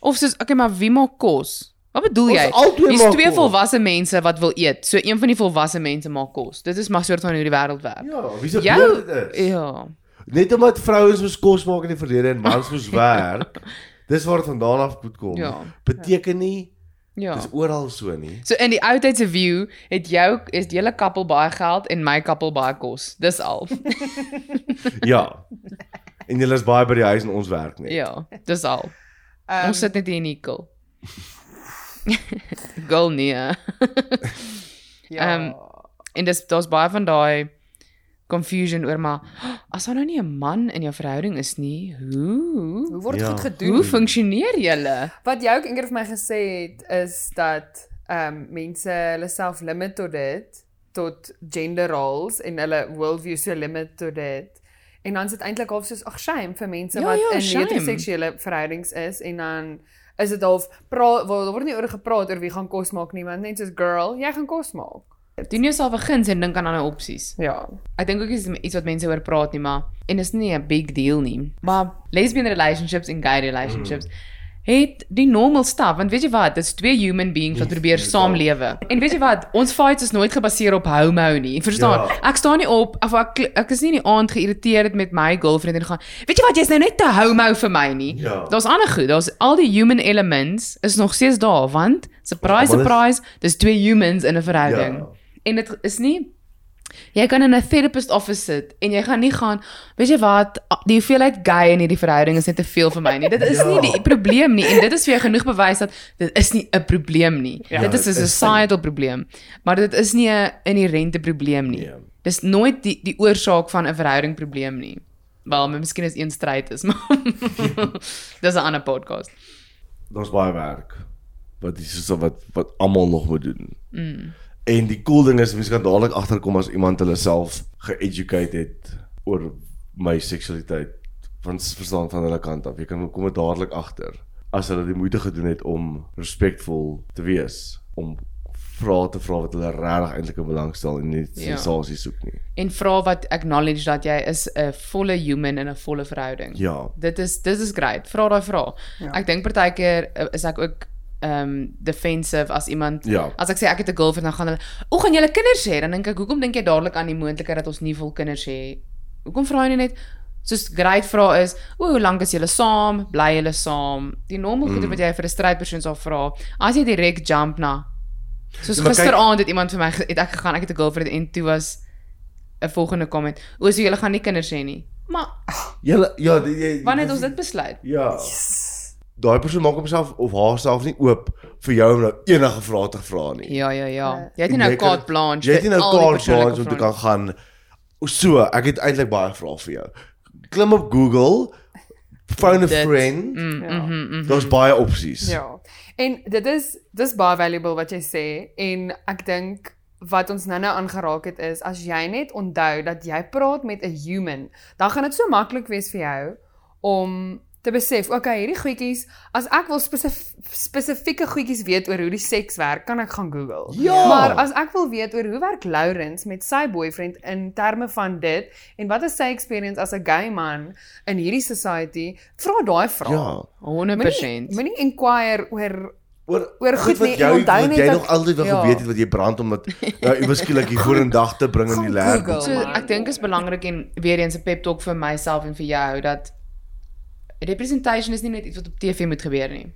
Of soos, "Okay, maar wie maak kos?" Wat bedoel jy? Dis twee volwasse mense wat wil eet. So een van die volwasse mense maak kos. Dit is maar soort van hoe die wêreld werk. Ja, wie se Jou beurt dit is. ja. Net omdat vrouens moes kos maak in die verlede en mans moes werk. dis waar dit vandaan af moet kom. Ja. Beteken nie Ja. dis oral so nie. So in die ou tyd se view het jou is die hele kappel baie geld en my kappel baie kos. Dis al. Ja. En julle is baie by die huis en ons werk net. ja, dis al. Um, Ons sit net hier in die kil. Girl nee. ja. ehm, En dis daar's baie van daai confusion oor maar as daar nou nie 'n man in jou verhouding is nie, hoe hoe word Ja. goed gedoen? hoe funksioneer julle? Wat jy ook eendag vir my gesê het is dat ehm um, mense hulle self limit tot dit tot gender roles en hulle worldview se limit tot dit. En dan is dit eintlik half soos ag shame vir mense Ja, wat ja, in heteroseksuele verhoudings is en dan is dit half praat word nie oor gepraat oor wie gaan kos maak nie, want net soos girl, jy gaan kos maak. Doen jouself 'n guns en dink aan ander opsies. Ja. Ek dink ook is iets wat mense oor praat nie, maar en is nie 'n big deal nie. Maar lesbian relationships en gay relationships het die normal stuff want weet jy wat dit's twee human beings wat probeer saamlewe en weet jy wat ons fights is nooit gebaseer op homo nie verstaan Ja. ek staan nie op of ek ek is nie in die aand geïrriteerd met my girlfriend en gaan weet jy wat jy's nou net te homo vir my nie Ja. daar's ander goed daar's al die human elements is nog steeds daar want surprise surprise dis twee humans in 'n verhouding Ja. En dit is nie Jy kan in 'n therapist office sit en jy gaan nie gaan, weet jy wat, die hoeveelheid gay in hierdie verhouding is net te veel vir my nie. Dit is Ja. nie die probleem nie en dit is vir jou genoeg bewys dat dit is nie 'n probleem nie. Ja, dit is 'n dit is societal probleem, maar dit is nie 'n inherente probleem nie. Nee. Dis nooit die die oorsaak van 'n verhouding probleem nie. Wel, maar miskien is een stryd is, maar dis 'n ander podcast. Daar's baie werk wat dis so wat wat almal nog moet doen. Mm. En die cool ding is mense kan dadelik agterkom as iemand hulle self ge-educate het oor my seksualiteit van verstaan van hulle kant af. Jy kan kom dit dadelik agter as hulle die moeite gedoen het om respekvol te wees, om vrae te vra wat hulle regtig eintlik in belangstel en nie Ja. sensasie soek nie. En vra wat acknowledge dat jy is 'n volle human in 'n volle verhouding. Ja. Dit is dit is great. Vra daai vraag. Ja. Ek dink partykeer uh, is ek ook um, defensive as iemand Ja. as ek sê ek het 'n girlfriend dan gaan hulle, "O, gaan julle kinders hê?" Dan dink ek, "Hoekom dink jy dadelik aan die moontlikheid dat ons nie wil kinders hê?" Hoekom vra jy nie net soos great vraag is, "O, hoe lank is julle saam? Bly julle saam?" Die normal goede wat jy vir 'n strydpersoon sal vra. As jy direk jump na Soos Ja, gisteraand het iemand vir my het ek gegaan, ek het 'n girlfriend en toe was 'n volgende comment. O, so julle gaan nie kinders hê nie. Maar Julle ja, die, die, wanneer het ons dit besluit? Ja. Daai persoon maak homself of haarself nie oop vir jou om nou enige vrae te vra nie. Ja, ja, ja. Ja. Jy het nie nou carte blanche. Jy het nie nou persoonlike blanche om te kan gaan so, ek het eintlik baie vrae vir jou. Klim op Google, phone a friend. Mm, Ja. mhm, mhm. Daar's baie opsies. Ja. En dit is dis baie valuable wat jy sê en ek dink wat ons nou-nou aangeraak het is as jy net onthou dat jy praat met 'n human, dan gaan dit so maklik wees vir jou om te besef, okay, hierdie goedjies, as ek wil spesif spesifieke goedjies weet oor hoe die seks werk, kan ek gaan Google. Ja. Maar as ek wil weet oor hoe werk Lawrence met sy boyfriend in terme van dit en wat is sy experience as 'n gay man in hierdie society, vra daai vraag. Ja. 100%. Moenie inquire oor Oor Oor goed wat nie, jy onthou wat net jy dat- nog altyd wil ja. geweet het wat jy brand omdat nou iewers skielik hier voor in dag te bring in die. Google. So ek dink is belangrik en weer eens 'n pep talk vir myself en vir jou dat representation is nie net iets wat op TV moet gebeur nie.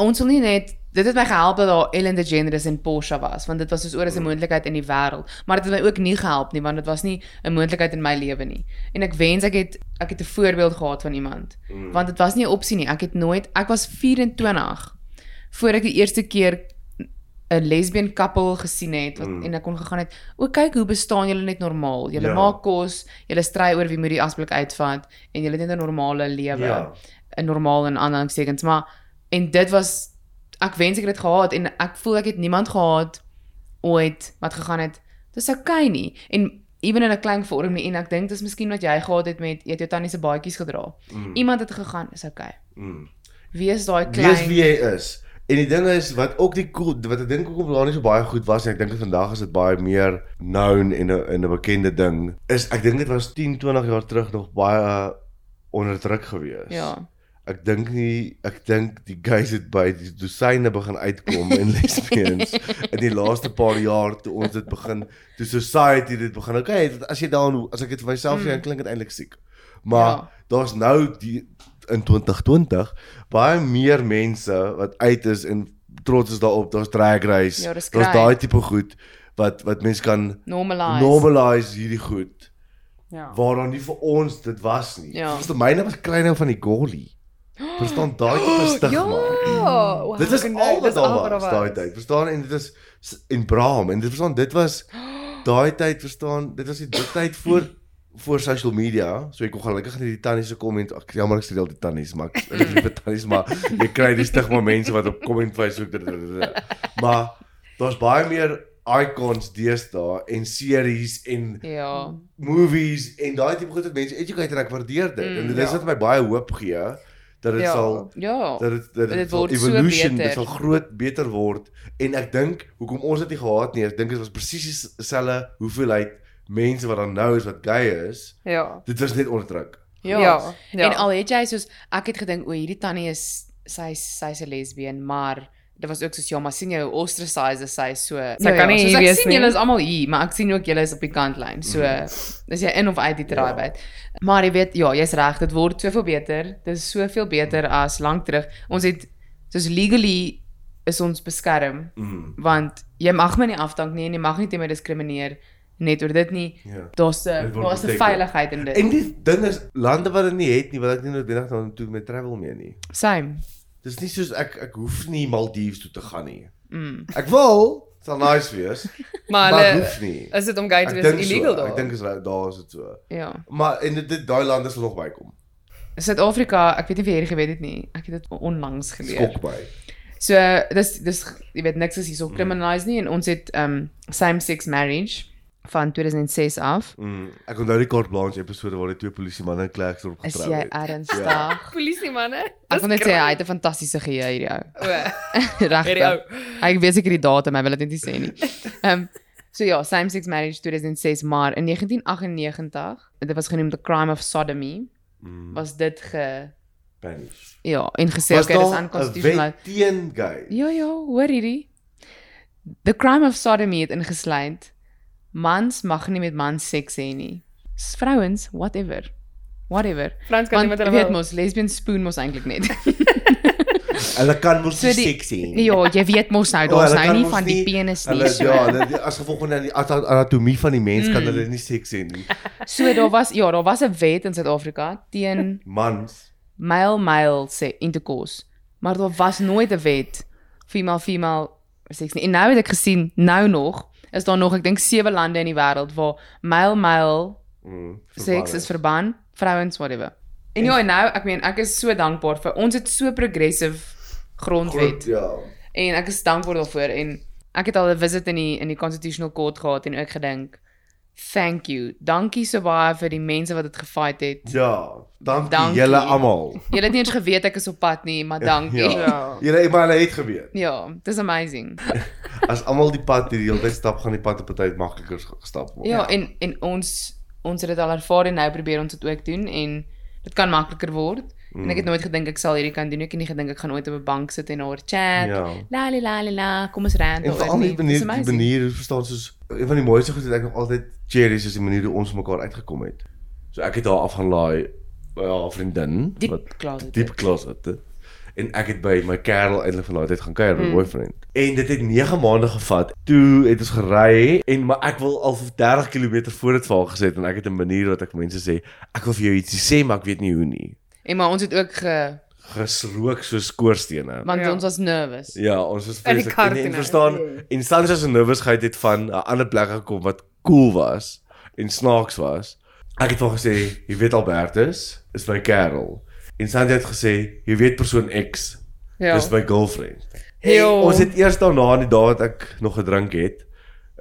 Ons wil nie net dit het my gehelp dat daar Ellen DeGeneres en Porsche was want dit was soos oor as 'n moontlikheid in die wêreld, maar dit het my ook nie gehelp nie want dit was nie 'n moontlikheid in my lewe nie. En ek wens ek het ek het 'n voorbeeld gehad van iemand want dit was nie 'n opsie nie. Ek het nooit ek was 24 voor ek die eerste keer 'n lesbian couple gesien het wat mm. en ek kon gegaan het. O kyk hoe bestaan julle net normaal. Julle Ja. maak kos, julle stry oor wie moet die asblik uitvat en julle het net 'n normale lewe. Ja. 'n Normaal in aanhalingstekens, maar en dit was ek wens ek het dit gehad en ek voel ek het niemand gehad ooit wat gegaan het Dis okay nie. En ewen in 'n klein vorm nie en ek dink dis miskien wat jy gehad het met jy het jou tannie se baadjies gedra. Mm. Iemand het gegaan, is okay. Mm. Wees daai klein Wees wie jy is. En die ding is wat ook die cool wat ek dink ook daar nie so baie goed was en ek dink vandag is dit baie meer known en 'n en 'n bekende ding. Is ek dink dit was 10, 20 jaar terug nog baie onder druk gewees. Ja. Ek dink nie ek dink die guys het by die dosyne begin uitkom en lesbians in die laaste paar jaar toe ons dit begin toe society dit begin. Okay, as jy dan as ek dit vir myself sê, Mm. klink dit eintlik siek. Maar Ja. daar's nou die in 2020 baie meer mense wat uit is en trots is daarop. Daar's drag race. Ja, daar's daai tipe goed wat wat mense kan Normalize. normalise hierdie goed Ja. waar dan nie vir ons dit was nie. Ja. Verstaan myne was klein nou van die golly. Verstaan daai tipe stigma. Ja. wow, Dit is al wat daar was daai tyd. Verstaan en dit is en Braam en dit verstaan dit was daai tyd verstaan dit was die tyd voor voor social media. So ek kon gelukkig net die tannies se komment. Ek jammer ek streel die tannies maar ek ek lief tannies maar jy kry die stigma mense wat op comment Facebook maar daar's baie meer icons deesdae en series en Ja. movies en daai tipe goed wat mense educate en ek waardeer dit. Mm, en dit ja. is wat my baie hoop gee dat dit Ja. sal Ja. dat dit dat Dit sal so evolution beter. dit sal groot beter word en ek dink hoekom ons dit nie gehad nie ek dink dit was presies dieselfde hoeveelheid mense wat dan nou is wat gay is Ja. dit was net onderdruk Ja. Ja. ja. En al het jy soos ek het gedink o, hierdie tannie is sy sy's 'n lesbien, maar dit was ook soos ja, maar sien jy hoe ostracized is sy so. Sy kan nie soos hier ek wees sien nie. julle is almal hier, maar ek sien ook julle is op die kantlyn. So is jy in of uit die draaibyt. Maar jy weet, ja, jy's reg, dit word soveel beter. Dit is soveel beter as lank terug. Ons het soos legally is ons beskerm mm. want jy mag my nie afdank nie en jy mag nie teen my diskrimineer net oor dit nie. ja Daar's 'n daar's 'n protected. veiligheid in dit. en die ding is lande wat dit nie het nie wat ek nie noodwendig dan toe met travel mee nie Same. dis nie soos ek ek hoef nie Maldives toe te gaan nie Mm. ek wil sal nice wees maar hulle hoef nie is dit om gay te wees illegal so, daar? ek dink is daar is dit so Ja. maar en dit, daai lande sal nog bykom Suid-Afrika, ek weet nie of jy hierdie geweet het nie. Ek het dit onlangs geleer. skok by So dis dis jy weet niks is hierso criminalized nie en ons het um same sex marriage van 2006 af. Mm, ek onthou die Carte Blanche episode waar die twee polisie manne in Klerksdorp Is getrou jy het. ernstig? Polisie manne. Ek wil net sê hy het 'n fantastiese geheue hierdie ou. O, hierdie Regtig. ou. Ek weet seker die datum, hy wil dit net nie sê nie. Ehm um, so ja, same sex marriage 2006, maar in 1998, dit was genoem the crime of sodomy, Mm, was dit ge Spanish. ja, en gesê Was okay, dis daar 'n unconstitutional. teen gay? Ja ja, hoor hierdie. The crime of sodomy het ingesluit mans mag nie met mans seks hê nie. Vrouens, whatever. Whatever. Frans kan nie Want met jy hulle weet mos lesbian spoon mos eintlik net. Hulle kan mos So nie die- seks hê. ja, jy weet mos nou, O, daar's hulle nou kan nie mos van die nie- penis nie Hulle so. ja, dit as gevolg van die anatomie van die mens kan Mm. hulle nie seks hê nie. So daar was ja, daar was 'n wet in Suid-Afrika teen Mans. male male sê intercourse. Maar daar was nooit 'n wet female female seks nie. En nou het ek gesien nou nog is daar nog ek dink sewe lande in die wêreld waar male male Mm, seks is verban, vrouens whatever. En ja, en nou, ek meen ek is so dankbaar vir ons het so progressive grondwet Goed, ja. en ek is dankbaar daarvoor en ek het al 'n visit in die in die constitutional court gehad en ook gedink thank you. Dankie so baie vir die mense wat dit gefight het. Ja, dankie, Dankie. julle almal. Julle het nie eens geweet ek is op pad nie, maar dankie. Ja. Ja, Ja. Julle maar het geweet. ja dis amazing. As almal die pad hierdie hele tyd stap, gaan die pad op 'n tyd makliker gestap word. Ja, en en ons ons het dit al ervaar en nou probeer ons dit ook doen en dit kan makliker word. Mm. En ek het nooit gedink ek sal hierdie kan doen. Ek het nie gedink ek gaan ooit op 'n bank sit en oor chat. Ja. La la la la la, kom ons rand En veral die manier die manier verstaan soos een van die mooiste goed wat ek nog altyd cherish is die manier hoe ons mekaar uitgekom het. So ek het haar af gaan laai by haar vriendin diep wat closet. diep closet het. En ek het by my kerel eintlik van daai tyd gaan kuier, my Mm. boyfriend. En dit het 9 maande gevat. Toe het ons gery en maar ek wil al vir 30 km voor dit vir haar gesit en ek het 'n manier wat ek vir mense sê, ek wil vir jou ietsie sê, maar ek weet nie hoe nie. En maar ons het ook ge Gesrook so skoorstene. want Ja. ons was nervous. Ja, ons was vreeslik en, en verstaan en Sansa se nervousheid het van 'n ander plek gekom wat cool was en snaaks was. Ek het vir haar gesê, jy weet Albertus is my kerel. En Sansa het gesê, jy weet persoon X Ja. dis my girlfriend. En ons het eers daarna in die dae wat ek nog gedrink het,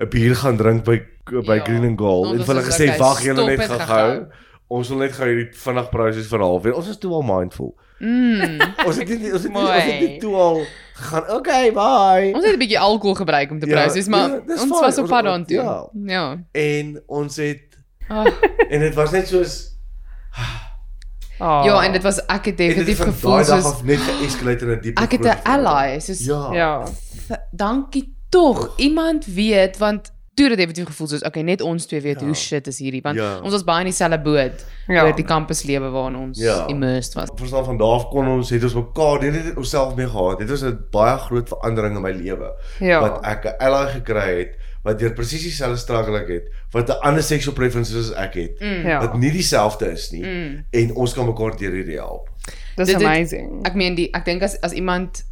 'n bier gaan drink by by Ja. Green and Gold en hulle was gesê wag julle net gehou." Ons wil net gou hierdie vinnig proses vir 'n halfuur. Ons is toe al mindful. Mm. Ons het nie ons het nie ons het nie toe al gegaan. Okay, bye. Ons het 'n bietjie alkohol gebruik om te Ja, proses, maar ja, ons fine. was op pad daartoe. ja. Ja. En ons het Ah. en dit was net soos Oh. Ja, en dit was ek het definitief het gevoel daai dag soos af net geeskaleer in 'n dieper. ek het 'n ally, soos Ja. Ja. dankie tog. Iemand weet want toe het dit definitief gevoel soos okay, net ons twee weet Ja. hoe shit is hierdie want Ja. ons was baie in dieselfde boot Ja. oor die kampuslewe waarin ons Ja. immersed was. Verstaan van daar af kon ons het ons mekaar nie net onsself mee gehad. Dit was 'n baie groot verandering in my lewe. Ja. Wat ek 'n ally gekry het wat deur presies dieselfde struggle ek het, wat 'n ander sexual preferences as ek het. Mm. Ja. Wat nie dieselfde is nie Mm. en ons kan mekaar deur hierdie help. Dis Dit amazing. Ek meen die ek dink as as iemand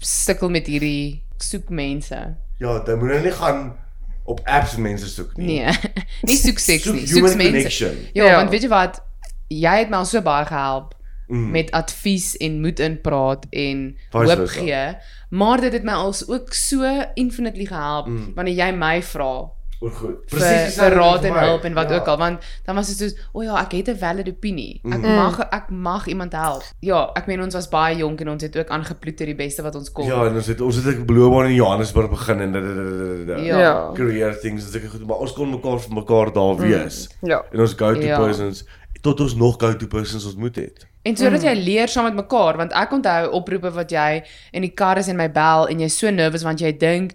sukkel met hierdie soek mense. Ja, dan moet jy nie gaan op apps mense soek nie. Nee. nie soek seks nie, human soek mense. connection. Ja, Ja. want weet jy wat? Jy het my al so baie gehelp Mm. met advies en moed inpraat en Vice hoop versa. gee, maar dit het my als ook so infinitely gehelp Mm. wanneer jy my vra Oor goed. vir dieselfde vir raad en hulp en wat Ja. ook al want dan was dit soos o ja ek het 'n valid opinie ek Mm. mag ek mag iemand help ja ek meen ons was baie jonk en ons het ook aangeploeter die beste wat ons kon Ja, en ons het ons het 'n bloobaan in Johannesburg begin en da- da- da- da- da- Ja. Ja. career things en sulke goed, maar ons kon mekaar vir mekaar daar wees. Ja. En ons go-to Ja. persons tot ons nog go-to persons ontmoet het. En sodat jy leer saam met mekaar want ek onthou oproepe wat jy in die kar is en my bel en jy's so nervous want jy dink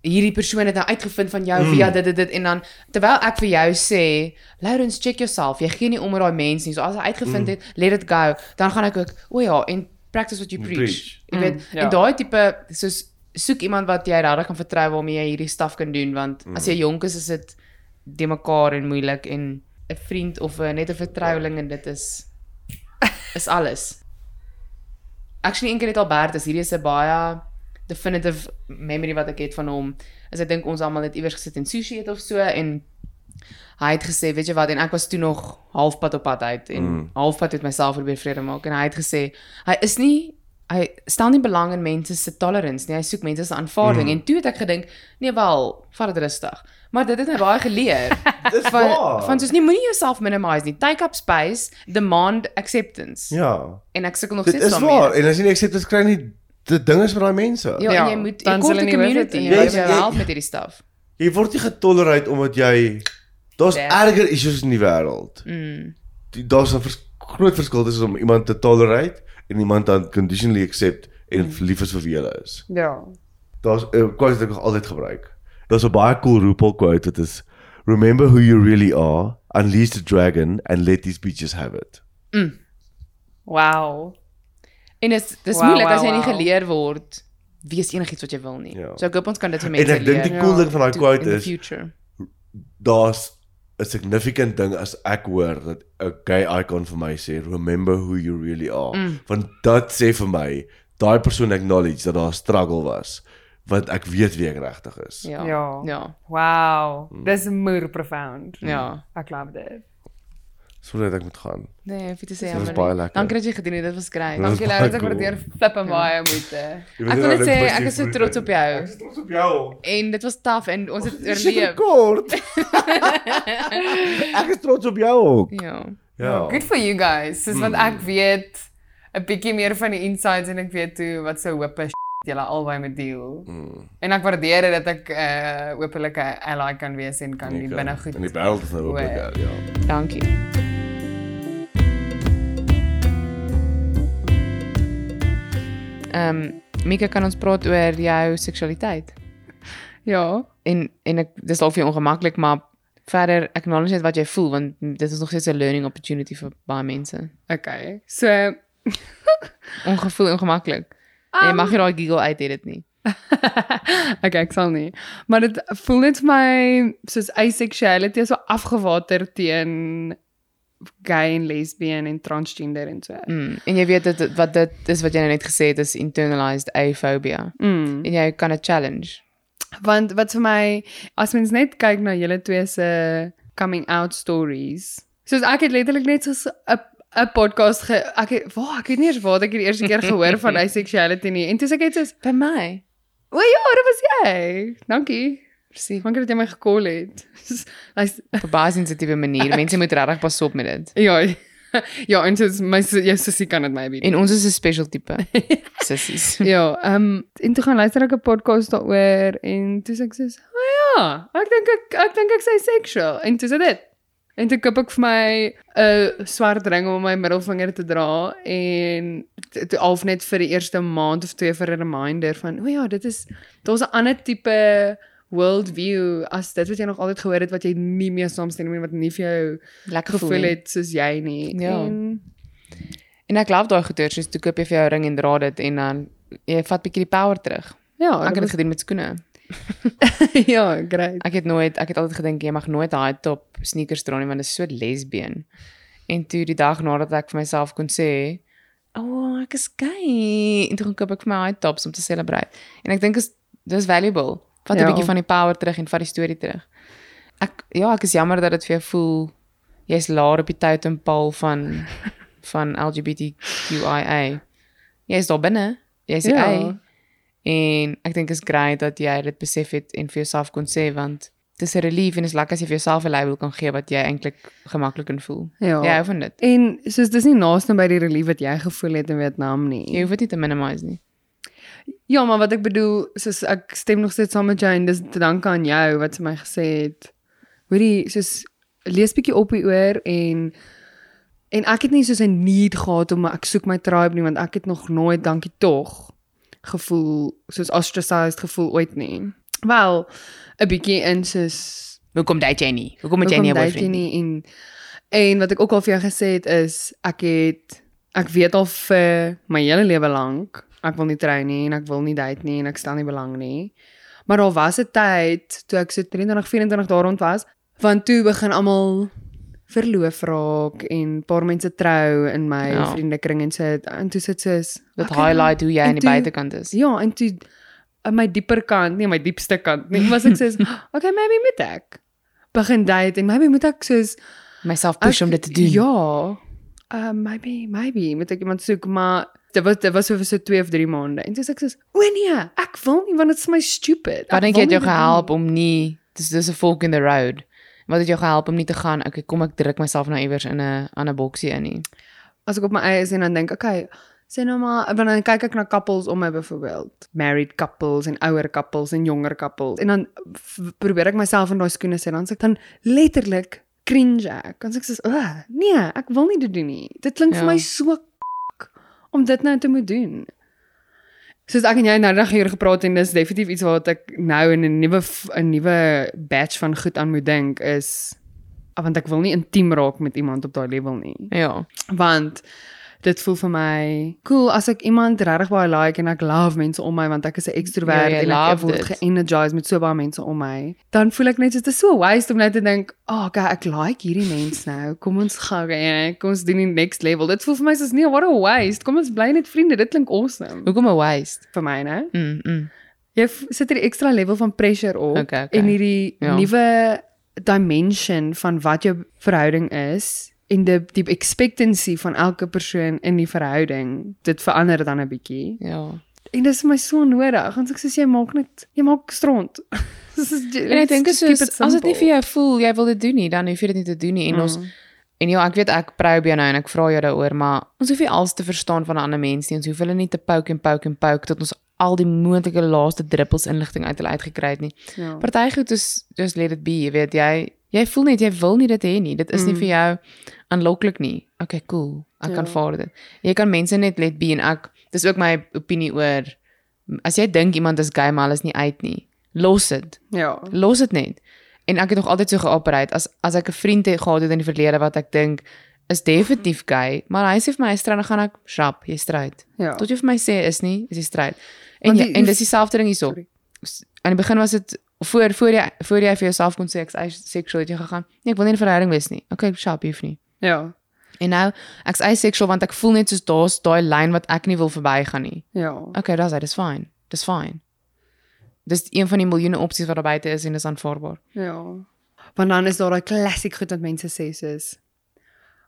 hierdie persoon het nou uitgevind van jou mm. via dit dit dit en dan terwyl ek vir jou sê Lawrence check yourself jy gee nie om oor daai mens nie so as hy uitgevind mm. het let it go dan gaan ek ook o ja en practice what you preach, preach. jy weet Mm, ja. en daai tipe soos soek iemand wat jy regtig kan vertrou waarmee jy hierdie staf kan doen want mm. as jy jonk is is dit de mekaar en moeilik en 'n vriend of 'n net 'n vertroueling en dit is is alles. Actually eendag het Albert is hierdie is 'n baie definitive memory wat ek het van hom. As ek dink ons almal het iewers gesit en sushi eet of so en hy het gesê, weet jy wat, en ek was toe nog halfpad op pad uit en mm. halfpad met myself probeer vrede maak en hy het gesê hy is nie hy stel nie belang in mense se tolerance nie. Hy soek mense se aanvaarding mm. en toe het ek gedink, nee wel, vat dit rustig. Maar dit het my baie geleer. Dis van waar. van soos nie moenie jouself minimize nie. Take up space, demand acceptance. Ja. En ek sukkel nog Dit steeds is daarmee. waar en as jy nie acceptance kry nie, dit ding is met daai mense. Ja, Ja, en jy moet dan hoef het community jy moet help met hierdie stuff. Jy word nie getolereer omdat jy daar's erger issues in die wêreld. Mm. Die- Daar's 'n vers, groot verskil tussen om iemand te tolerate en iemand dan conditionally accept en Mm. lief is vir wie hulle is. Ja. Daar's 'n quote wat ek altyd gebruik. Daar's 'n baie cool RuPaul quote wat is Remember who you really are, unleash the dragon and let these bitches have it. Wow. En dit dis Wow, moeilik as wow, jy nie geleer word wees enigiets wat jy wil nie. Ja. So ek hoop ons kan dit vir En mense ek dink die leer. cool ding van daai quote is daar's 'n significant ding as ek hoor dat 'n gay icon vir my sê remember who you really are. Mm. Want dit sê vir my daai persoon acknowledge dat daar 'n struggle was want ek weet wie ek regtig is. Ja. Ja. Ja. Wow. Mm. Dis moer profound. Ja. Ek love dit. Sodat ek moet gaan. Nee, hoef jy te sê Dit was jammer. baie nie. lekker. Dankie dat jy gedoen het. Dit was great. Dit was Dankie ek cool. waardeer flip en baie moeite. Jy Ek wil net sê dit ek is so trots op jou. Ek is trots op jou. En dit was taaf en ons het oorleef. kort. ek is trots op jou ook. Ja. Ja. Good for you guys. Soos want ek weet 'n bietjie meer van die insides en ek weet hoe wat so hoop is julle albei met deel. Mm, En ek waardeer dit dat ek 'n uh, hopelike ally kan wees en kan die ek, binne goed. In die wêreld is nou ook Oor. lekker, ja. Dankie. Ehm um, Mika kan ons praat oor jou seksualiteit. Ja. En en ek dis dalk vir jou ongemaklik, maar verder acknowledge net wat jy voel want dit is nog steeds 'n learning opportunity vir baie mense. Okay. So Ongevoel ongemaklik. Um, jy mag nie daai giggle uit dit nie. okay, ek sal nie. Maar dit voel net vir my soos asexuality is so afgewater teen gay en lesbian en transgender en so. Mm. En jy weet dit wat dit is wat jy nou net gesê het is internalized aphobia. Mm. En jy kan 'n challenge. Want wat vir my as mens net kyk na julle twee se coming out stories. Soos ek het letterlik net so 'n 'n podcast ge ek het waar ek weet nie eens waar ek die eerste keer gehoor van asexuality nie. En toe sê ek net soos, By my. "O ja, dit was jy." Dankie. Presies. Dankie dat jy my gekol het. Hy's Op 'n baie sensitiewe manier. Mense moet regtig pas op met dit. ja. Ja, en dis my sis- jou sussie kan dit maybe. En ons is 'n special tipe. Sissies. Ja, ehm um, en toe gaan luister ek 'n podcast daaroor en toe sê ek soos, "O oh, ja, ek dink ek ek dink ek sê sexual." En toe sê dit. En toe koop ek vir my 'n swart ring om op my middelvinger te dra en toe half net vir die eerste maand of twee vir 'n reminder van, "O ja, dit is daar's 'n ander tipe world view as dit wat jy nog altyd gehoor het wat jy nie meer saamstem nie wat nie vir jou Lekker gevoel het soos jy nie." Ja. En En ek love daai goeie soos toe koop jy vir jou ring en dra dit en dan jy vat bietjie die power terug. ja, Ek het dit gedoen met skoene. ja, great. Ek het nooit ek het altyd gedink jy mag nooit high top sneakers dra nie want dit is so lesbien. En toe die dag nadat ek vir myself kon sê, "O, oh, ek is gay." En toe koop ek vir my high tops om te celebrate. En ek dink is dis valuable. Vat 'n Ja. bietjie van die power terug en vat die storie terug. Ek ja, ek is jammer dat dit vir jou voel jy's laer op die totem pole van van LGBTQIA. Jy's daar binne. Jy's Ja. A. En ek dink is great dat jy dit besef het en vir jouself kon sê want dis 'n relief en is lekker as jy vir jouself 'n label kan gee wat jy eintlik gemaklik kan voel. Ja. Jy hou van dit. En soos dis nie naaste by die relief wat jy gevoel het in Vietnam nie. Jy hoef dit nie te minimize nie. Ja, maar wat ek bedoel, soos ek stem nog steeds saam met jou en dis te danke aan jou wat vir my gesê het. Hoorie, soos lees bietjie op hieroor en en ek het nie soos 'n need gehad om ek soek my tribe nie want ek het nog nooit dankie tog gevoel soos ostracized gevoel ooit nie. Wel, 'n bietjie in soos Hoekom date jy nie? Hoekom het jy nie 'n boyfriend nie? nie en en wat ek ook al vir jou gesê het is ek het ek weet al vir my hele lewe lank ek wil nie trou nie en ek wil nie date nie en ek stel nie belang nie. Maar daar was 'n tyd toe ek so 23, 24 daar rond was, want toe begin almal verloof raak en paar mense trou in my Ja. vriendekring en so en toe sit soos Dit okay, highlight hoe jy aan die buitekant is. Ja, en toe aan my dieper kant, nie my diepste kant nie, was ek soos okay, maybe moet ek begin date en maybe moet ek soos Myself push om dit te doen. Ja. Uh maybe maybe moet ek iemand soek, maar dit was dit was vir so 2 of 3 maande. En toe sê ek soos, "O nee, ek wil nie want dit is my stupid." Wat Ek dink jy het jou gehelp om nie dis dis 'n fork in the road. Wat het jou gehelp om nie te gaan, okay, kom ek druk myself nou iewers in 'n ander boksie in nie. As ek op my eie is en dan dink, okay, sê nou maar, want dan kyk ek na couples om my byvoorbeeld, married couples en ouer couples en jonger couples. En dan probeer ek myself in daai skoene sit, dan sê ek dan letterlik cringe ek. Dan sê ek soos, "Ag, nee, ek wil nie dit doen nie. Dit klink Ja. vir my so om dit nou te moet doen." Soos ek en jy nou net hier gepraat en dis definitief iets wat ek nou in 'n nuwe 'n nuwe batch van goed aan moet dink is want ek wil nie intiem raak met iemand op daai level nie Ja. want dit voel vir my cool as ek iemand regtig baie like en ek love mense om my want ek is 'n ekstrovert Ja, jy en ek love word ge-energized met so baie mense om my dan voel ek net dit is so waste om net te dink oh okay ek like hierdie mens nou kom ons gaan ja, kom ons doen die next level dit voel vir my soos nee what a waste kom ons bly net vriende dit klink awesome Hoekom 'n waste? vir my né Mm. mm. jy sit hierdie ekstra level van pressure op Okay, okay. en hierdie Ja. nuwe dimension van wat jou verhouding is en die die expectancy van elke persoon in die verhouding dit verander dan 'n bietjie Ja. en dit is vir my so nodig want ek sê jy maak net jy maak stront Dis En ek dink is soos, as dit nie vir jou voel jy wil dit doen nie, dan hoef jy dit nie te doen nie. En Mm. ons en ja, ek weet ek probe jou nou en ek vra jou daaroor, maar ons hoef nie alles te verstaan van 'n ander mens nie. Ons hoef hulle nie te poke en poke en poke tot ons al die moontlike laaste druppels inligting uit hulle uitgekry het nie. ja. Party goed is just let it be, jy weet jy jy voel net jy wil nie dit hê nie. Dit is nie Mm. vir jou aanloklik nie. Okay, cool. Ek kan Ja. vaar dit. Jy kan mense net let be en ek dis ook my opinie oor as jy dink iemand is gay maar hulle is nie uit nie. Los dit. ja Los dit net. En ek het nog altyd so geoperate as as ek 'n vriend het gehad het in die verlede wat ek dink is definitief gay, maar hy sê vir my hy's stryd, dan gaan ek shrap, jy stryd. ja Tot jy vir my sê is nie, is jy stryd. En Want jy, die- en dis dieselfde ding hierso. Aan die begin was dit voor voor jy voor jy vir jouself kon sê ek's asexual het jy gegaan. Nee, ek wil nie in 'n verhouding wees nie. Okay, sharp, hoef nie. ja En nou ek's asexual want ek voel net soos daar's daai lyn wat ek nie wil verbygaan nie. ja Okay, dis dit, dis fine. Dis fine. Dis een van die miljoene opsies wat daar buite is en dis aanvaarbaar. ja want dan is daar daai klassiek goed wat mense sê soos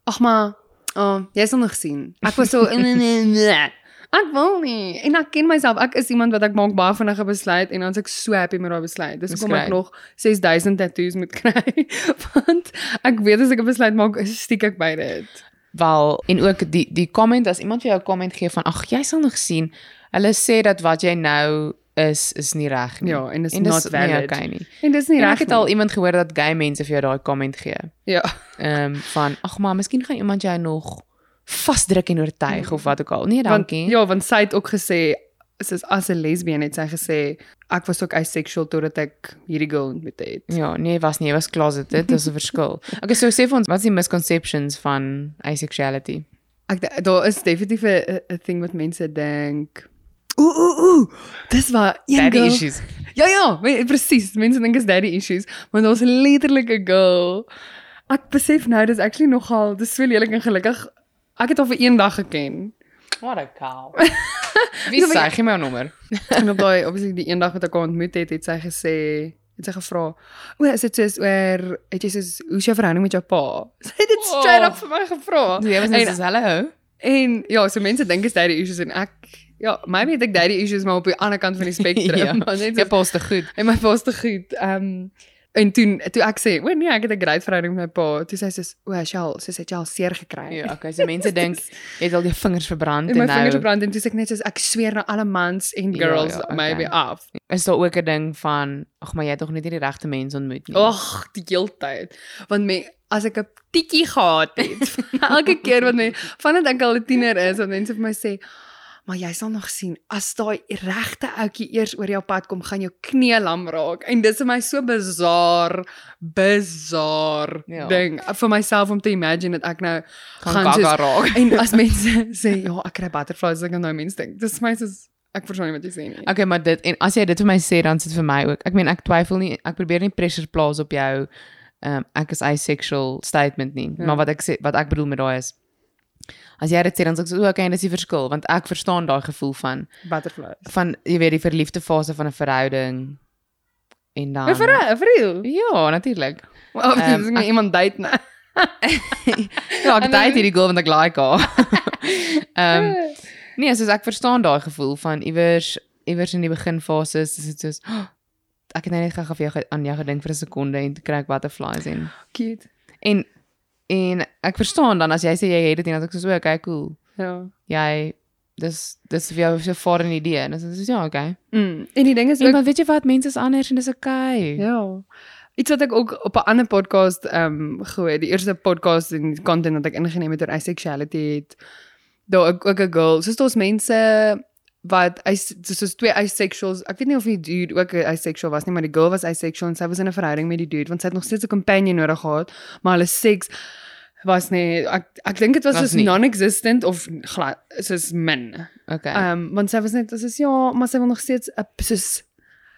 ag maar oh, jy sal nog sien ek was so nee nee nee Ek wil nie. En ek ken myself. Ek is iemand wat ek maak baie vinnige besluit en dan's ek so happy met daai besluit. Dis hoekom ek nog 6000 tattoos moet kry. Want ek weet as ek 'n besluit maak, stiek ek by dit. Wel en ook die die comment as iemand vir jou 'n comment gee van ag jy sal nog sien. Hulle sê dat wat jy nou is is nie reg nie. Ja, en dis en not dis nie valid. okay nie. En dis nie reg ek het nie. al iemand gehoor dat gay mense vir jou daai comment gee. Ja. Ehm um, van ag maar miskien gaan iemand jou nog vasdruk en oortuig of wat ook al. Nee, Want dankie. ja, want sy het ook gesê soos as 'n lesbien het sy gesê ek was ook asexual totdat ek hierdie girl ontmoet het. Ja, nee, was nie, was closeted, dis 'n verskil. Okay, so sê vir ons, wat is die misconceptions van asexuality? Ek daar is definitief 'n ding wat mense dink. Ooh ooh ooh. Dis waar een Daddy girl. issues. Ja ja, we- presies. Mense dink is daddy issues, maar daar's letterlik 'n girl. Ek besef nou dis actually nogal dis so lelik en gelukkig. Ek het haar vir een dag geken. Wat 'n kaal. Wie sê gee my jou nommer? En op daai obviously die een dag wat ek haar ontmoet het, het sy gesê, het sy gevra, "O, is dit soos oor het jy soos hoe's jou verhouding met jou pa?" Sy het dit straight Oh. up vir my gevra. Jy was net so hallo. En ja, so mense dink is daddy issues en ek ja, maybe het ek daddy issues maar op die ander kant van die spektrum, Ja. maar net Jy so, pas te goed. en my pa's te goed. Ehm um, en toe toe ek sê, "O nee, ek het 'n great verhouding met my pa." Toe sê sy soos, "O, Shell, sy het jy al seer gekry." Ja, okay, so mense dink jy het al jou vingers verbrand En my en nou vingers brand en toe sê ek net soos ek sweer na alle mans en Ja, girls ja, ja, okay. maybe af. is daar ook 'n ding van ag maar jy het tog net nie die regte mens ontmoet nie. Ag, die heeltyd. Want me as ek 'n tikkie gehad het, elke keer wat my vandat ek al 'n tiener is, wat mense vir my sê, maar jy sal nog sien as daai regte ouetjie eers oor jou pad kom, gaan jou knie lam raak. En dis vir my so bizar, bizar Ja. ding vir myself om te imagine dat ek nou gaan gaan gaga soos raak. en as mense sê ja, ek kry butterflies, ek gaan nou mense dink. Dis vir my soos ek verstaan nie wat jy sê nie. Okay, maar dit en as jy dit vir my sê dan sit vir my ook. Ek meen ek twyfel nie, ek probeer nie pressure plaas op jou ehm um, ek is asexual statement nie. Ja. Maar wat ek sê wat ek bedoel met daai is as jy dit sê dan sê ek so okay, dis die verskil want ek verstaan daai gevoel van butterflies. van jy weet die verliefde fase van 'n verhouding en dan Ja, vir vir real. Ja, natuurlik. Of dis um, iemand date nou. Ja, ek date hierdie girl want ek like haar. Ehm um, nee, soos ek verstaan daai gevoel van iewers iewers in die beginfases is dit soos "Oh, ek het nou net gou vir jou aan jou gedink vir 'n sekonde en kry ek butterflies en cute. en en ek verstaan dan as jy sê jy het dit en dan ek so okay, cool. Ja. Jy dis dis vir jou so 'n foreign idee en dis is ja, okay. Mm. En die ding is En ook maar weet jy wat, mense is anders en dis okay. ja. Iets wat ek ook op 'n ander podcast ehm um, gehoor, die eerste podcast en content wat ek ingeneem het oor asexuality het daar ook ook 'n girl. Soos daar's mense wat is soos twee asexuals. Ek weet nie of die dude ook 'n asexual was nie, maar die girl was asexual en sy was in 'n verhouding met die dude want sy het nog steeds 'n companion nodig gehad, maar hulle seks was nie ek ek dink dit was, nie. non-existent of glad soos min. Okay. Ehm um, want sy was net soos ja, maar sy wil nog steeds 'n soos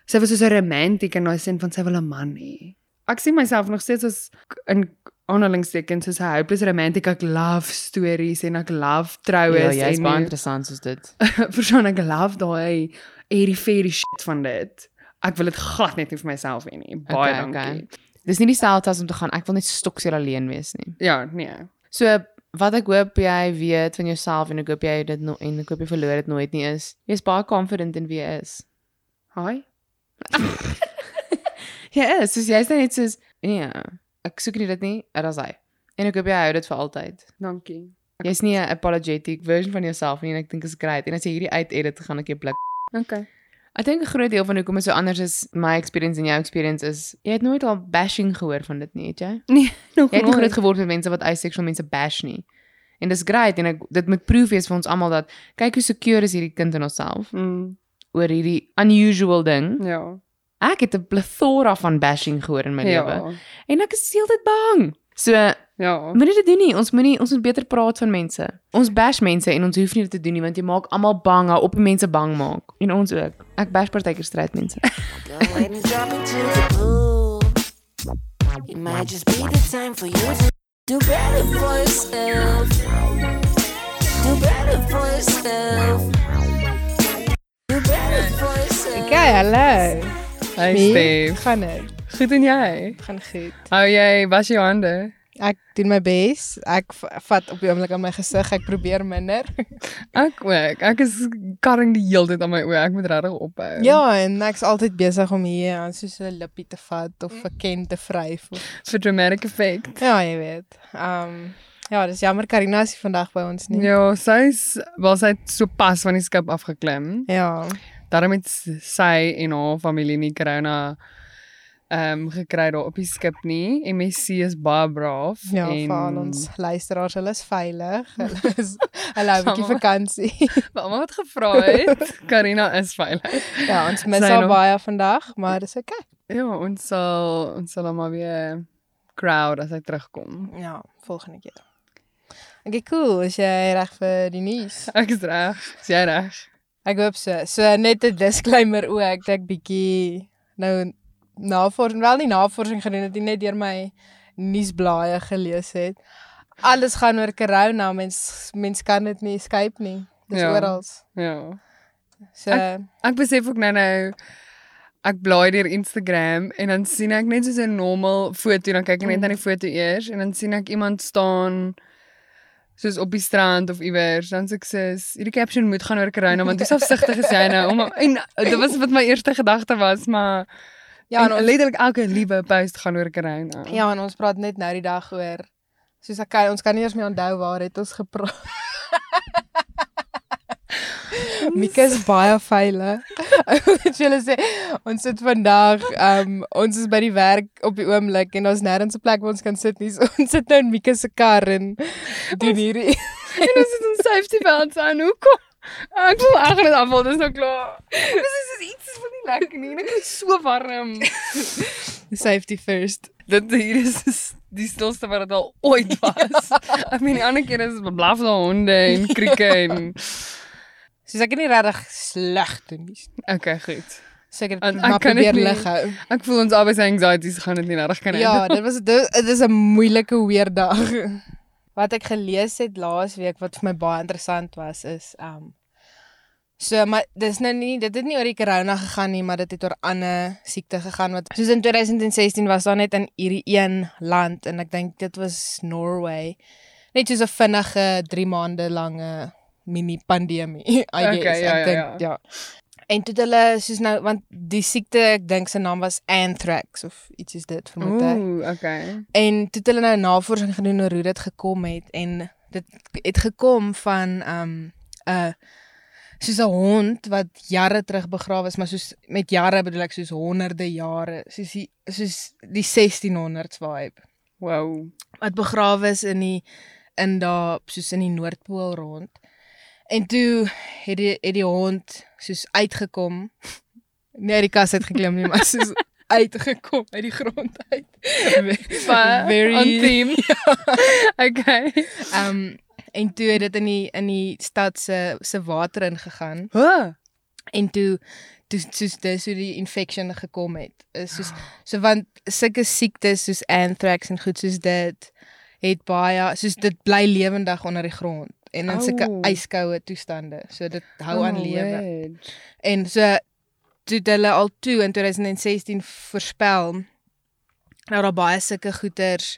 sy was soos 'n romantiek in daai sin van sy wil 'n man hê. Ek sien myself nog steeds as in aanhalingstekens soos 'n hopeless romantic. Ek love stories en ek love troues ja, jy's en baie interessant soos dit. persoon ek love daai airy fairy shit van dit. Ek wil dit glad net nie vir myself hê nie. Baie Okay, dankie. okay. Dis nie dieselfde as om te gaan ek wil net stoksel alleen wees nie. Ja, nee. So wat ek hoop jy weet van jouself en ek hoop jy dit no en ek hoop jy verloor dit nooit nie is. Jy's baie confident in wie jy is. Hi. Jy is, soos jy's net soos ja, ek soek nie dit nie, dit is hy. En ek hoop jy hou dit vir altyd. Dankie. Jy's nie 'n apologetic version van jouself nie en ek dink is great. En as jy hierdie uit edit gaan ek jou blik. Okay. Ek dink 'n groot deel van hoekom dit so anders is, my experience en jou experience is jy het nooit al bashing gehoor van dit nie, het jy? Nee, nog Jy het nie nooit. groot geword met mense wat asexual mense bash nie. En dis great en ek dit moet proof wees vir ons almal dat kyk hoe secure is hierdie kind in onsself Mm, oor hierdie unusual ding. ja. Ek het 'n plethora van bashing gehoor in my lewe Ja. en ek is heeltyd bang. So, Ja. moenie dit doen nie. Ons moenie ons moet beter praat van mense. Ons bash mense en ons hoef nie dit te doen nie want jy maak almal bang, hou op om mense bang maak en ons ook. Ek bash partykeer stryd mense. It might just be the time for you to do better for yourself. Do better for yourself. Do better for yourself. Okay, hallo. Hey Wie? Stef. Gaan dit? Goed en jy? Gaan goed. Hou jy was jou hande? Ek doen my bes. Ek vat op die oomblik aan my gesig. Ek probeer minder. Ek ook. Ek is karring die hele tyd aan my oë. Ek moet regtig ophou. ja, en ek's altyd besig om hier aan soos 'n lippie te vat of 'n ken te vryf of vir dramatic effect. Ja, jy weet. Ehm um, ja, dis jammer Karina is vandag by ons nie. Ja, sy's wel sy het so pas van die skip afgeklim. Ja. Daarom het sy en haar familie nie corona ehm um, gekry daar op die skip nie. MSC is baie braaf Ja, vir al ons luisteraars, hulle is veilig. Hulle is hulle hou 'n bietjie Almal- vakansie. Mamma het gevra het. Karina is veilig. ja, ons mis Sy haar nog- baie vandag, maar dis okay. Ja, ons sal ons sal hom maar weer crowd as hy terugkom. Ja, volgende keer. Okay, cool. Is jy reg vir die nuus? Ek is reg. Is jy reg? Ek hoop so. So net 'n disclaimer ook ek bietjie nou navorsing, wel nie navorsing gedoen het nie, net deur my nuusblaaie gelees het. Alles gaan oor corona. Mens mens kan dit nie escape nie. Dis Ja. oral. Ja. So Ek besef ook nou nou ek blaai deur Instagram en dan sien ek net soos 'n normal foto, dan kyk ek net na die foto eers en dan sien ek iemand staan soos op die strand of iewers, dan sê ek soos hierdie caption moet gaan oor corona want hoe selfsugtig is jy nou om en dit was wat my eerste gedagte was, maar ja, en en ons, letterlik elke liewe post gaan oor corona. ja, en ons praat net nou die dag oor soos ek ons kan nie eers meer onthou waar het ons gepraat. Mika is baie veilig. Ek wil julle sê ons sit vandag um ons is by die werk op die oomblik en ons nêrens 'n plek waar ons kan sit nie. So, ons sit nou in Mika se kar en doen hierdie en ons het ons safety belts aan. Hoekom? Ek wil ag net afval, dis nou klaar. Dis is iets van nie lekker nie. Dit is so warm. safety first. Dit hier is is die stilste wat dit al ooit was. Ek meen die ander keer is dit blaf daar honde en krieke en Soos ek het nie regtig sleg doen nie. Okay, goed. En ek maar kan dit probeer lig hou. Ek voel ons albei se anxieties gaan dit nie regtig kan Ja, dit was dit is 'n moeilike weer dag. Wat ek gelees het laas week wat vir my baie interessant was is um So maar dis nou nie dit het nie oor die corona gegaan nie, maar dit het oor ander siekte gegaan wat soos in 2016 was daar net in hierdie een land en ek dink dit was Norway. Net soos 'n vinnige 3 maande lange mini pandemie. I Okay, guess. ja, ek ja, dink ja. En toe hulle soos nou want die siekte ek dink sy naam was anthrax of iets is dit vermoed ek. Ooh, okay. En toe het hulle nou navorsing gedoen oor hoe dit gekom het en dit het gekom van um 'n soos 'n hond wat jare terug begrawe is, maar soos met jare bedoel ek soos honderde jare, soos die soos die 1600s vibe Wow. wat begrawe is in die in daar soos in die Noordpool rond. En toe het die het die hond soos uitgekom. Uit die kas uit geklim nie, maar soos uitgekom uit die grond uit. Very on theme. okay. Um en toe het dit in die in die stad se se water ingegaan Huh. en toe toe soos dis hoe die infection gekom het. Is soos so want sulke siektes soos anthrax en goed soos dit het baie soos dit bly lewendig onder die grond en in sulke Au. yskoue toestande. So dit hou aan Oh, lewe. word. En so toe hulle al toe in 2016 voorspel nou daar baie sulke goeters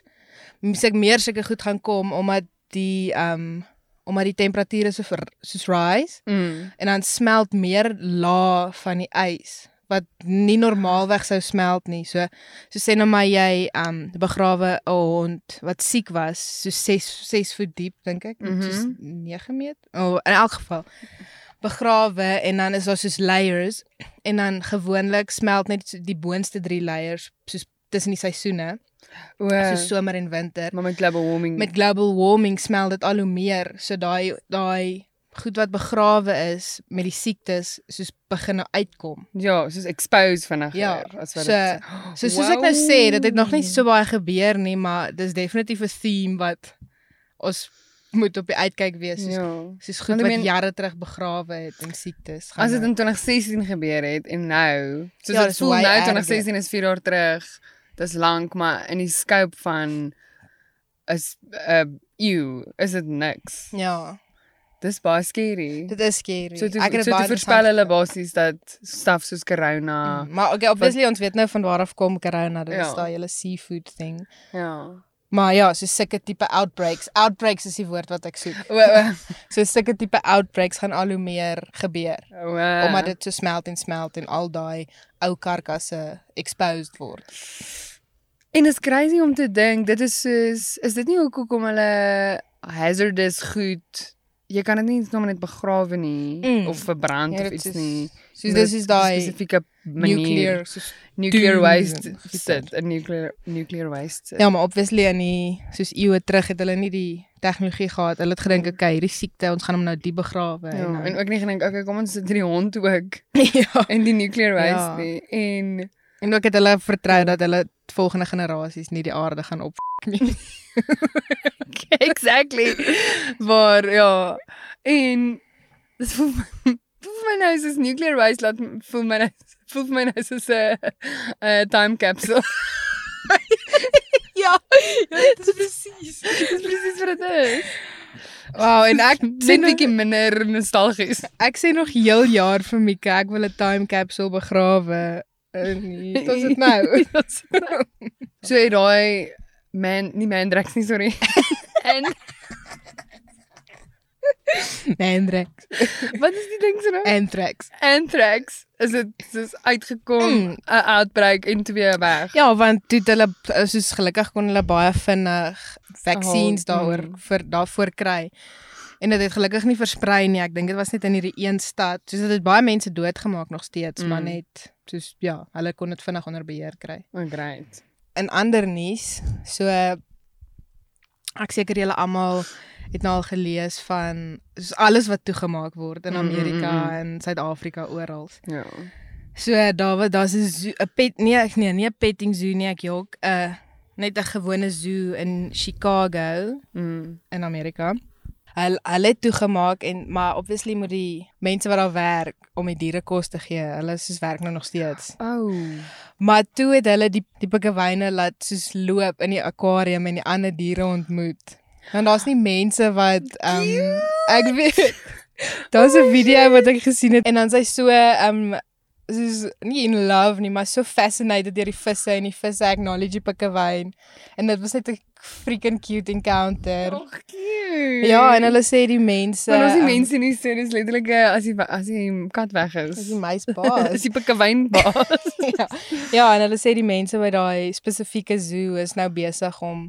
musiek meer sulke goed gaan kom omdat die um omdat die temperature so ver, soos rise Mm. en dan smelt meer laag van die ys wat nie normaalweg sou smelt nie. So so sê nou maar jy um begrawe 'n hond wat siek was, so 6 6 voet diep dink ek, mm. -hmm. soos 9 meter. Oh, in elk geval begrawe en dan is daar soos layers en dan gewoonlik smelt net so die boonste 3 layers soos tussen die seisoene, O, soos somer en winter. maar met global warming. Met global warming smelt dit al hoe meer. So daai daai goed wat begrawe is met die siektes soos begin nou uitkom. ja, soos expose vinniger Ja, as wat so- dit So soos ek nou sê, dit het nog nie so baie gebeur nie, maar dis definitief 'n theme wat ons moet op die uitkyk wees. Soos, Ja. soos goed wat meen- jare terug begrawe het en siektes. gaan As dit nou- in 2016 gebeur het en nou, soos Ja, dit voel nou erger. 2016 is 4 jaar terug. Dis lank, maar in die scope van is 'n uh, eeu, is dit niks. Ja, Dis baie scary. dit is scary. So toe, Ek het so baie voorspel hulle basies dat stuff soos corona, gevind. Maar okay, obviously ons weet nou van waar af kom corona, dit is Ja. daai hele seafood thing. ja. Maar ja, so sulke tipe outbreaks. Outbreaks is die woord wat ek soek. O, o, So sulke tipe outbreaks gaan al hoe meer gebeur o, omdat dit so smelt en smelt en al daai ou karkasse exposed word. En is crazy om te dink dit is soos is dit nie hoekom hulle hazardous goed jy kan dit nie sommer net begrawe nie Mm. of verbrand Ja, of iets is- nie. Soos dis is daai spesifieke nuclear soos nuclear waste en sit, 'n nuclear nuclear waste. sit. Ja, maar obviously in die soos eeue terug het hulle nie die tegnologie gehad. Hulle het gedink, okay, hierdie siekte, ons gaan hom nou die begrawe Ja, nou- en ook nie gedink okay, kom ons sit hierdie hond ook ja. in die nuclear waste Ja. nie. En En ook het hulle vertrou dat hulle volgende generasies nie die aarde gaan op nie. exactly. Maar ja, en dit voel my- voel vir my nou soos nuclear waste laat voel my nou voel vir my nou soos 'n 'n time capsule. ja, ja, dit is presies. Dis presies wat dit is. Wow, en ek Net nog, bietjie minder nostalgies. ek sê nog heel jaar vir Mika, ek wil 'n time capsule begrawe. En hier is dit nou. so het daai man, nie man drugs nie, sorry. en Anthrax. wat is die ding se naam? Anthrax. Anthrax. Is dit soos uitgekom, 'n Mm. outbreak en toe weer weg. Ja, want toe hulle soos gelukkig kon hulle baie vinnig vaccines Oh, daaroor mm. vir daarvoor kry. En dit het gelukkig nie versprei nie. Ek dink dit was net in hierdie een stad. Soos dit het baie mense doodgemaak nog steeds, mm. maar net soos ja, hulle kon dit vinnig onder beheer kry. Oh, great. In ander nuus, so ek seker julle almal het nou al gelees van soos alles wat toegemaak word in Mm, mm, Amerika mm, mm. en Suid-Afrika oral. Ja. So daar wa- daar's 'n 'n pet nee, ek nee, nie 'n petting zoo nie, ek jok, 'n uh, net 'n gewone zoo in Chicago Mm. in Amerika. Hulle hulle het toegemaak en maar obviously moet die mense wat daar werk om die diere kos te gee. Hulle soos werk nou nog steeds. Oh. Maar toe het hulle die die pikkewyne laat soos loop in die akwarium en die ander diere ontmoet. Want daar's nie mense wat um, ek weet daar's 'n video wat ek gesien het en dan sy so um, soos nie in love nie, maar so fascinated deur die visse en die visse acknowledge die pikkewyn. En dit was net 'n freaking cute encounter. Oh, cute. Ja, en hulle sê die mense Maar ons die mense nie sê dis letterlik eh, as die as die kat weg is. is die meis Is baas. die pikkewyn baas. ja. ja, en hulle sê die mense by daai spesifieke zoo is nou besig om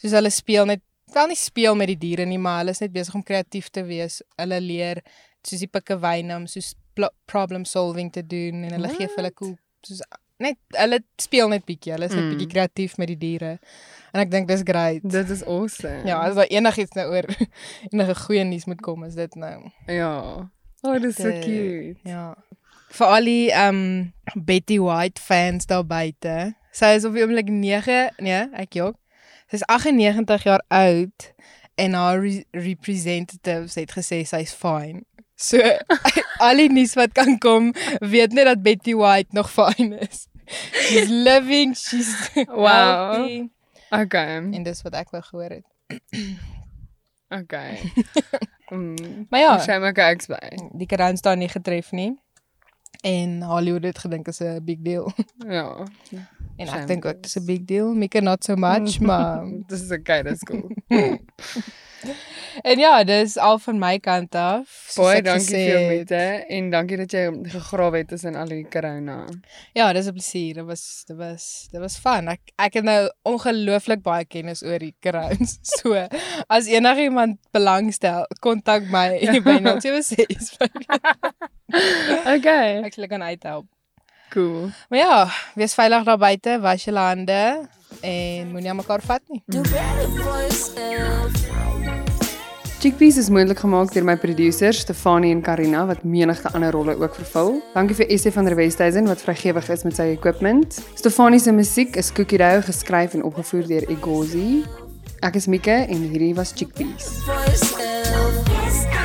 soos hulle speel net wel nie speel met die diere nie, maar hulle is net besig om kreatief te wees. Hulle leer soos die pikkewyne om soos problem solving te doen en hulle gee vir hulle cool soos net hulle speel net bietjie. Hulle is net Mm. bietjie kreatief met die diere. En ek dink dis great. Dit is awesome. Ja, as daar enigiets nou oor enige goeie nuus moet kom, is dit nou. Ja. Oh, dis so cute. Ja. Vir al die um Betty White fans daar buite. Sy is op die oomblik 9, nee, ek jok. Sy is 98 jaar oud en haar re representatives het gesê sy's fine. So al die nuus wat kan kom, weet net dat Betty White nog fine is. She's living, she's Wow. healthy. Okay. En dis wat ek wou gehoor het. Okay. Mm. Maar ja. Sy maak ek by. Die korona staan nie getref nie. En Hollywood het gedink is 'n big deal. Ja. En ek dink ook dis 'n big deal. Mika not so much, maar Dis is okay, dis cool. en ja, dis al van my kant af. Baie dankie gesê vir jou moeite en dankie dat jy gegrawe het tussen al die corona. Ja, dis 'n plesier. Dit was dit was dit was fun. Ek ek het nou ongelooflik baie kennis oor die corona. So, as enigiemand belangstel, kontak my by 076. Okay. Ek sal kan uithelp. Cool. Maar ja, wees veilig daar buite, was julle hande en moenie aan mekaar vat nie. Chickpeas is moontlik gemaak deur my produsers Stefanie en Karina wat menigte ander rolle ook vervul. Dankie vir Essie van der Westhuizen wat vrygewig is met sy equipment. Stefanie se musiek is Cookie Dough geskryf en opgevoer deur Egozi. Ek is Mika en hierdie was Chickpeas. For yourself.